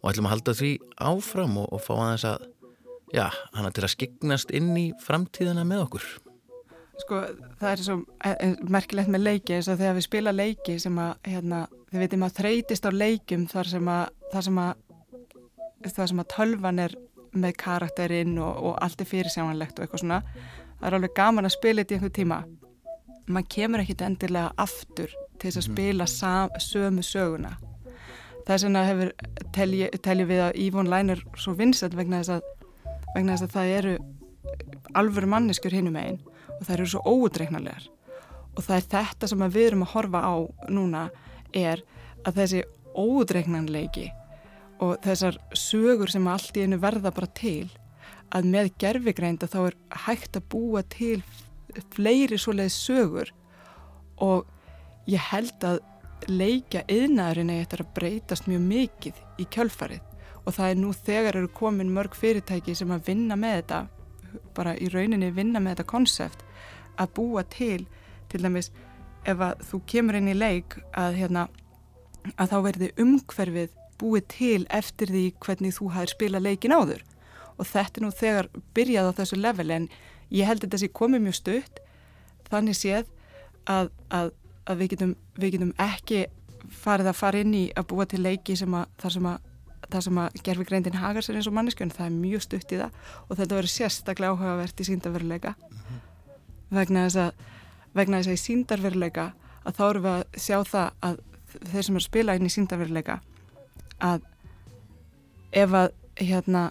og ætlum að halda því áfram og, og fá aðeins að, já, hana til að skiknast inn í framtíðina með okkur. Sko, það er svo eh, eh, merkilegt með leiki eins og þegar við spila leiki sem að, hérna, þið veitum að þreytist á leikum þar sem að, þar sem að, þar sem að tölvan er með karakterinn og, og allt er fyrirsjánanlegt og eitthvað svona. Það er alveg gaman að spila þetta í einhver tíma. Man kemur ekkit endilega aftur til þess að spila sam, sömu söguna. þess vegna hefur telji, telji við að Yvonne Line er svo vinsett vegna þess að, vegna þess að það eru alvöru manneskur hinum einn og það eru svo óutreiknarlegar og það er þetta sem við erum að horfa á núna er að þessi óutreiknarleiki og þessar sögur sem allt í einu verða bara til að með gerfigreinda þá er hægt að búa til fleiri svoleiði sögur. Og ég held að leikja yðnaðurinn eigi eftir að breytast mjög mikið í kjölfarið. Og það er nú þegar eru komin mörg fyrirtæki sem að vinna með þetta bara í rauninni vinna með þetta konsept að búa til til dæmis ef að þú kemur inn í leik að hérna að þá verði umhverfið búið til eftir því hvernig þú hafðir spilað leikin áður. Og þetta er nú þegar byrjað á þessu level en ég held að sé komið mjög stutt. Þannig séð að, að, að við, getum, við getum ekki farið að fara inn í að búa til leiki sem að þar sem að það sem að gerfi greindin hagar sér eins og mannesku en það er mjög stutt í það og þetta verður sérstaklega áhugavert í síndarveruleika vegna þess að vegna þess að í síndarveruleika að þá erum við að sjá það að þeir sem eru að spila inn í síndarveruleika að ef að hérna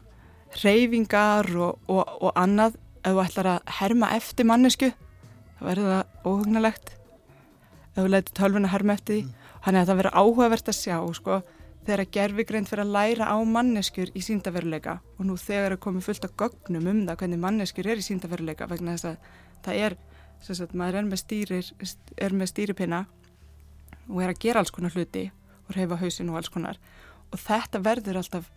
reyfingar og, og, og annað ef þú ætlar að herma eftir mannesku þá verður það óhugnalegt. Ef þú leitur tölvun að herma eftir því. Þannig að það verður áhugavert að sjá sko, þegar að gerfigreind fyrir að læra á manneskjur í síndaveruleika og nú þegar er komið fullt af gögnum um það hvernig manneskjur er í síndaveruleika vegna þess að það er sagt, maður er með, stýrir, er með stýripinna og er að gera alls konar hluti og reyfa hausin og alls konar og þetta verður alltaf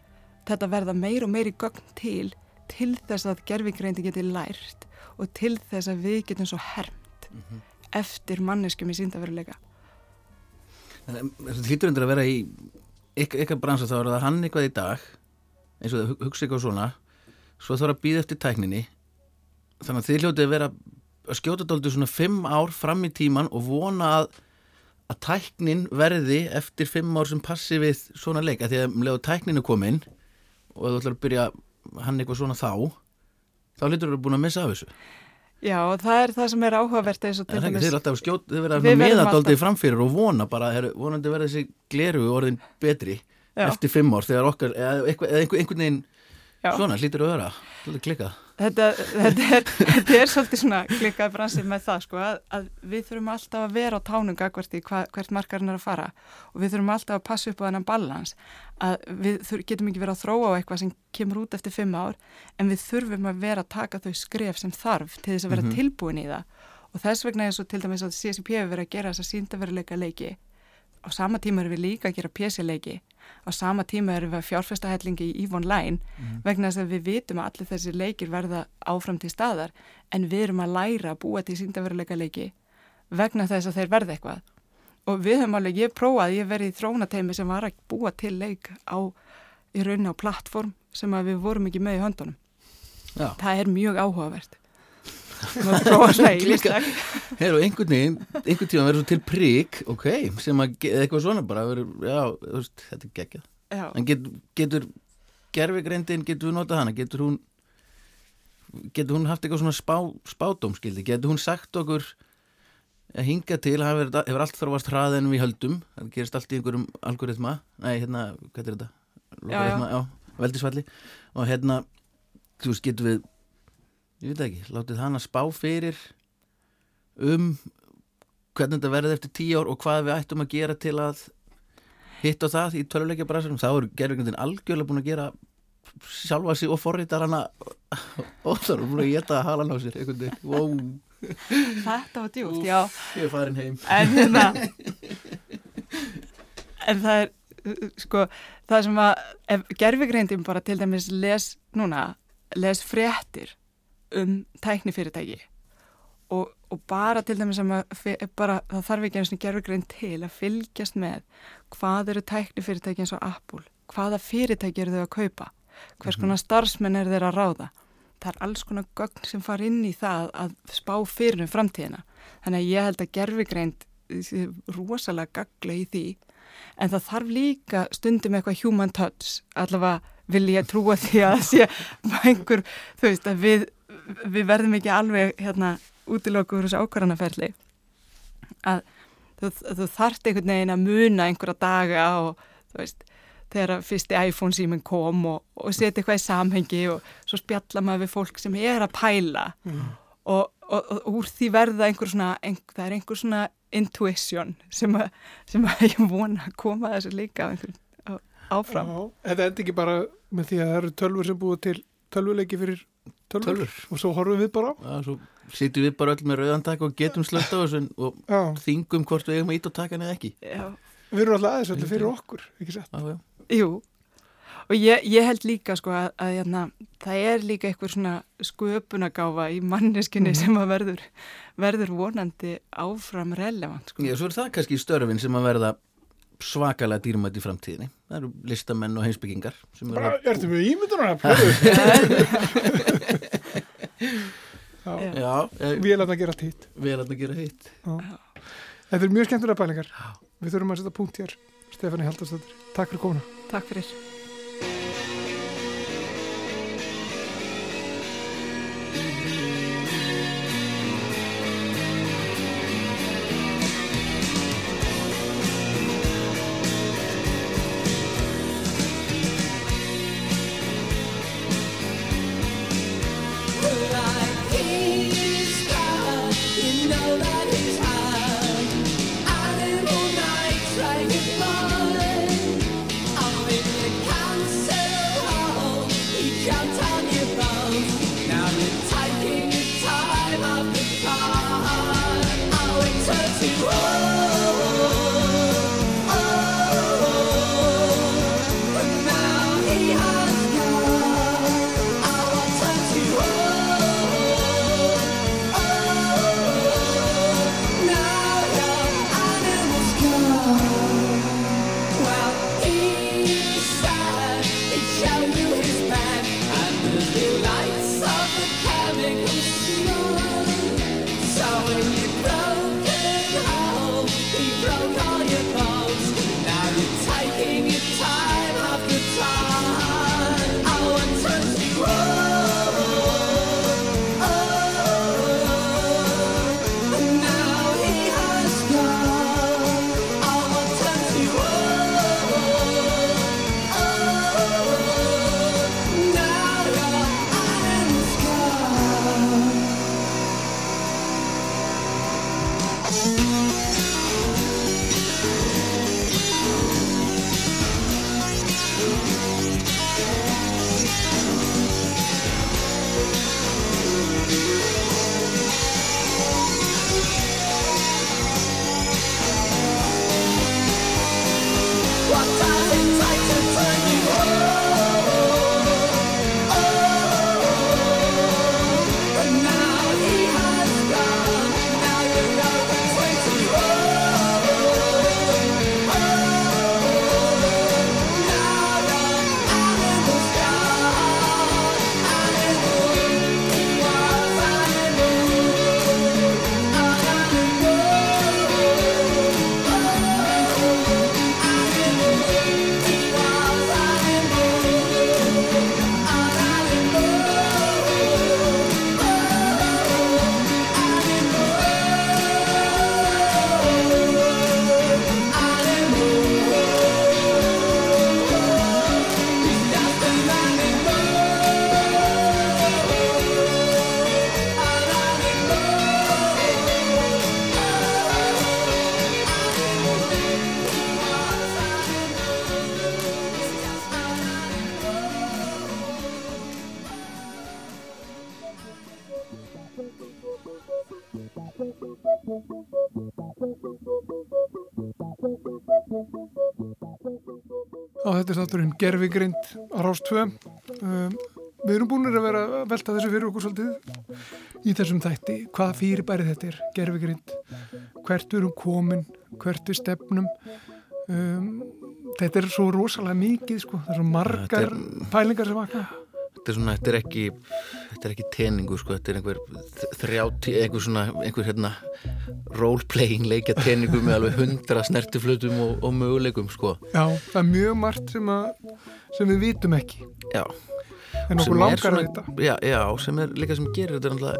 þetta verða meir og meiri gögn til til þess að gerfingreindi geti lært og til þess að við getum svo hermt eftir manneskjum í síndaveruleika Það hlýtur undir að vera í ykkar, bransa þá er það hann eitthvað í dag eins og það hu- hugsa eitthvað svona svo þarf að býða eftir tækninni. Þannig að þið hljótið að vera að skjóta dálítið svona fimm ár fram í tíman og vona að að tæknin verði eftir fimm ár sem passi við svona leik að því að um leið og tæknin er komin og þú ætlar að byrja hann eitthvað svona þá þá hlýtur þú búin að missa af þessu Já, það er það sem er áhugavert eins og til er dæmis er alltaf skjót, þið verða meðaldaldið framfyrir og vona bara, heru, vonandi verða þessi gleru orðin betri Já. eftir fimm ár þegar okkar, eða einhvern veginn svona hlýtur að vera, hlýtur klikkað. Þetta, þetta, er, þetta er svolítið svona klikkað bransið með það sko að, að við þurfum alltaf að vera á tánum gagvart í hva, hvert markarinn er að fara. Og við þurfum alltaf að passa upp á þennan balans að við þur, getum ekki verið að þróa á eitthvað sem kemur út eftir fimm ár en við þurfum að vera að taka þau skref sem þarf til þess að vera tilbúin í það. Og þess vegna er svo til dæmis að CSP hefur verið að gera þess að síndaveruleika leiki á sama tíma erum við líka að gera PC-leiki á sama tíma erum við að fjárfesta hellingi í EVE Online vegna þess að við vitum að allir þessi leikir verða áfram til staðar en við erum að læra að búa til síndaveruleika leiki vegna þess að þeir verða eitthvað. Og við höfum alveg, ég prófaði, ég verið í þróunateimi sem var að búa til leik á í rauninni á plattform sem við vorum ekki með í höndunum. Já. það er mjög áhugavert Klikkað. Heru, einhvern veginn, einhvern tíma verður svo til prík, ok, sem að, eitthvað svona bara, verður, já, veist, þetta er geggjað. Já. En get, getur gerfigreindin, getur við notað hana, getur hún, getur hún haft eitthvað svona spá, spádómskildi, getur hún sagt okkur að hinga til, hefur, hefur allt þróast hraða en við höldum, það gerist allt í einhverjum algoritma, nei, hérna, hvað er þetta? Logaritma, já, veldisfalli og hérna, þú veist, getur við ég veit ekki, látið hann að spá fyrir um hvernig þetta verði eftir tíu ár og hvað við ættum að gera til að hitta það í töluleikja bransanum, þá er gerðvíkundin algjörlega búin að gera sjálfa sig og forritar hana [laughs] og það er búin að geta halan á sér einhvern veginn, wow, þetta var djúpt, já. ég er farin heim. En hérna [laughs] en það er sko, það sem að ef gerfigreindin bara til dæmis les núna, les fréttir um tæknifyrirtæki. Og, og bara til dæmis sem að fe- bara, það þarf ekki eins og gerfigreind til að fylgjast með hvað eru tæknifyrirtæki eins og Apple hvaða fyrirtæki eru þau að kaupa hvers konar starfsmenn eru þeir að ráða. Það er alls konar gögn sem far inn í það að spá fyrir um framtíðina. Þannig að ég held að gerfigreind sé rosalega gagla í því. En það þarf líka stundum eitthvað human touch allavega vil ég trúa því að sé [laughs] einhver, þú veist, að við við verðum ekki alveg hérna útilokur þessu ákvarðanaferli. Að þú, þú þarft einhvern veginn að muna einhverja daga og þú veist, þegar fyrsti iPhone síminn kom og, og setja eitthvað í samhengi og svo spjalla maður við fólk sem er að pæla. Og, og, og úr því verða einhver svona, einhver, það er einhver svona intuition sem, að, sem að ég vona að koma að þessu líka áfram. Já, þetta endi ekki bara með því að það eru tölfur sem búið til tölvuleiki fyrir tölfur, Tölvur. og svo horfum við bara á. Já, svo sitjum við bara öll með rauðantak og getum [laughs] slögt á þessu og Já, þingum hvort við eigum að ít og taka neða ekki Já. við erum alltaf aðeins öllu fyrir okkur, ekki sett? Já, já. Jú, og ég, ég held líka sko að, að hérna, það er líka eitthvað svona sköpunagáfa í manneskinni sem að verður, verður vonandi áfram relevant sko. Já, svo er það kannski störfin sem að verða svakalega dýrmætt í framtíðinni. Það eru listamenn og heimsbyggingar Bara, að... ertu með ímyndunar? [laughs] Já, Já. Já, við erum að gera hitt. vel að gera hitt. Þetta er mjög skemmtilega pælingar. Við þurfum að setja punkt hér. Stefani Haldarsdóttir, takk fyrir komuna. Takk fyrir. Þetta er þátturinn Gervigrind á Rástvö um, við erum búinir að vera að velta þessu fyrir okkur svolítið í þessum þætti hvað fyrirbæri þetta er, Gervigrind hvert við erum komin hvert við stefnum. Um, þetta er svo rosalega mikið sko. það er svo margar Þetta pælingar sem vakna Þetta er svona, þetta er ekki þetta er ekki teningu, sko, þetta er einhver þrjáti, einhver svona, einhver hérna role-playing leikja teningu með alveg hundra snertiflutum og, og möguleikum, sko. já, það er mjög margt sem, að, sem við vitum ekki Já. en okkur langar að vita Já, já, sem er líka sem gerir þetta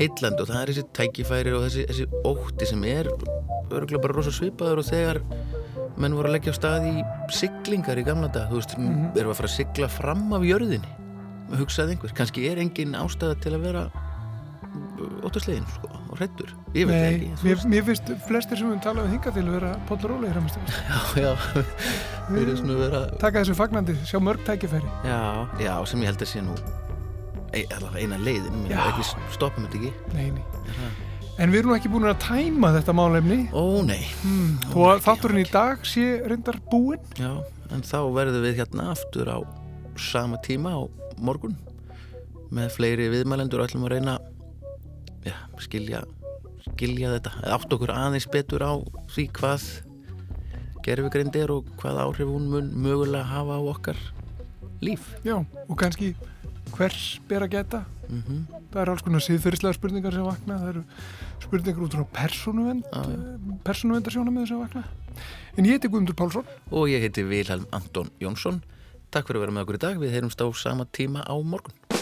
heitlandi og það er þessi tækifæri og þessi, þessi ótti sem er örgulega bara rosa svipaður og þegar menn voru að leggja á stað í siglingar í gamla dag, þú veist, Mhm. erum við að fara að sigla fram af jörðinni? Hugsaði einhver, kannski er engin ástæða til að vera óttaslegin sko, og hrættur, ég veit Nei, ekki mér, mér finnst flestir sem við talaðum hinga til vera Póll Róli [laughs] já, já, við erum svona að vera taka þessu fagnandi, sjá mörg tækifæri. Já, já, sem ég held að sé nú allavega eina leiðin, Já. mér ekki stoppum þetta ekki. Nei, nei. En við erum ekki búin að tæma þetta málefni. Ó nei, hmm. þó að þátturinn í dag sé reyndar búinn. Já, en þá verðum við hérna aftur á sama tíma á morgun með fleiri viðmælendur og ætlum að reyna já, skilja skilja þetta, eða átt okkur aðeins betur á því hvað gerfugreind er og hvað áhrif hún mun mögulega hafa á okkar líf. Já, og kannski hvers ber að geta mm það eru alls konar síðferðislega spurningar sem vakna. Það eru spurningar út frá persónuvend Já, já. persónuvendarsjónamið sem vakna. En ég heiti Guðmundur Pálsson. Og ég heiti Vilhelm Anton Jónsson. Takk fyrir að vera með okkur í dag, við heyrumst á sama tíma á morgun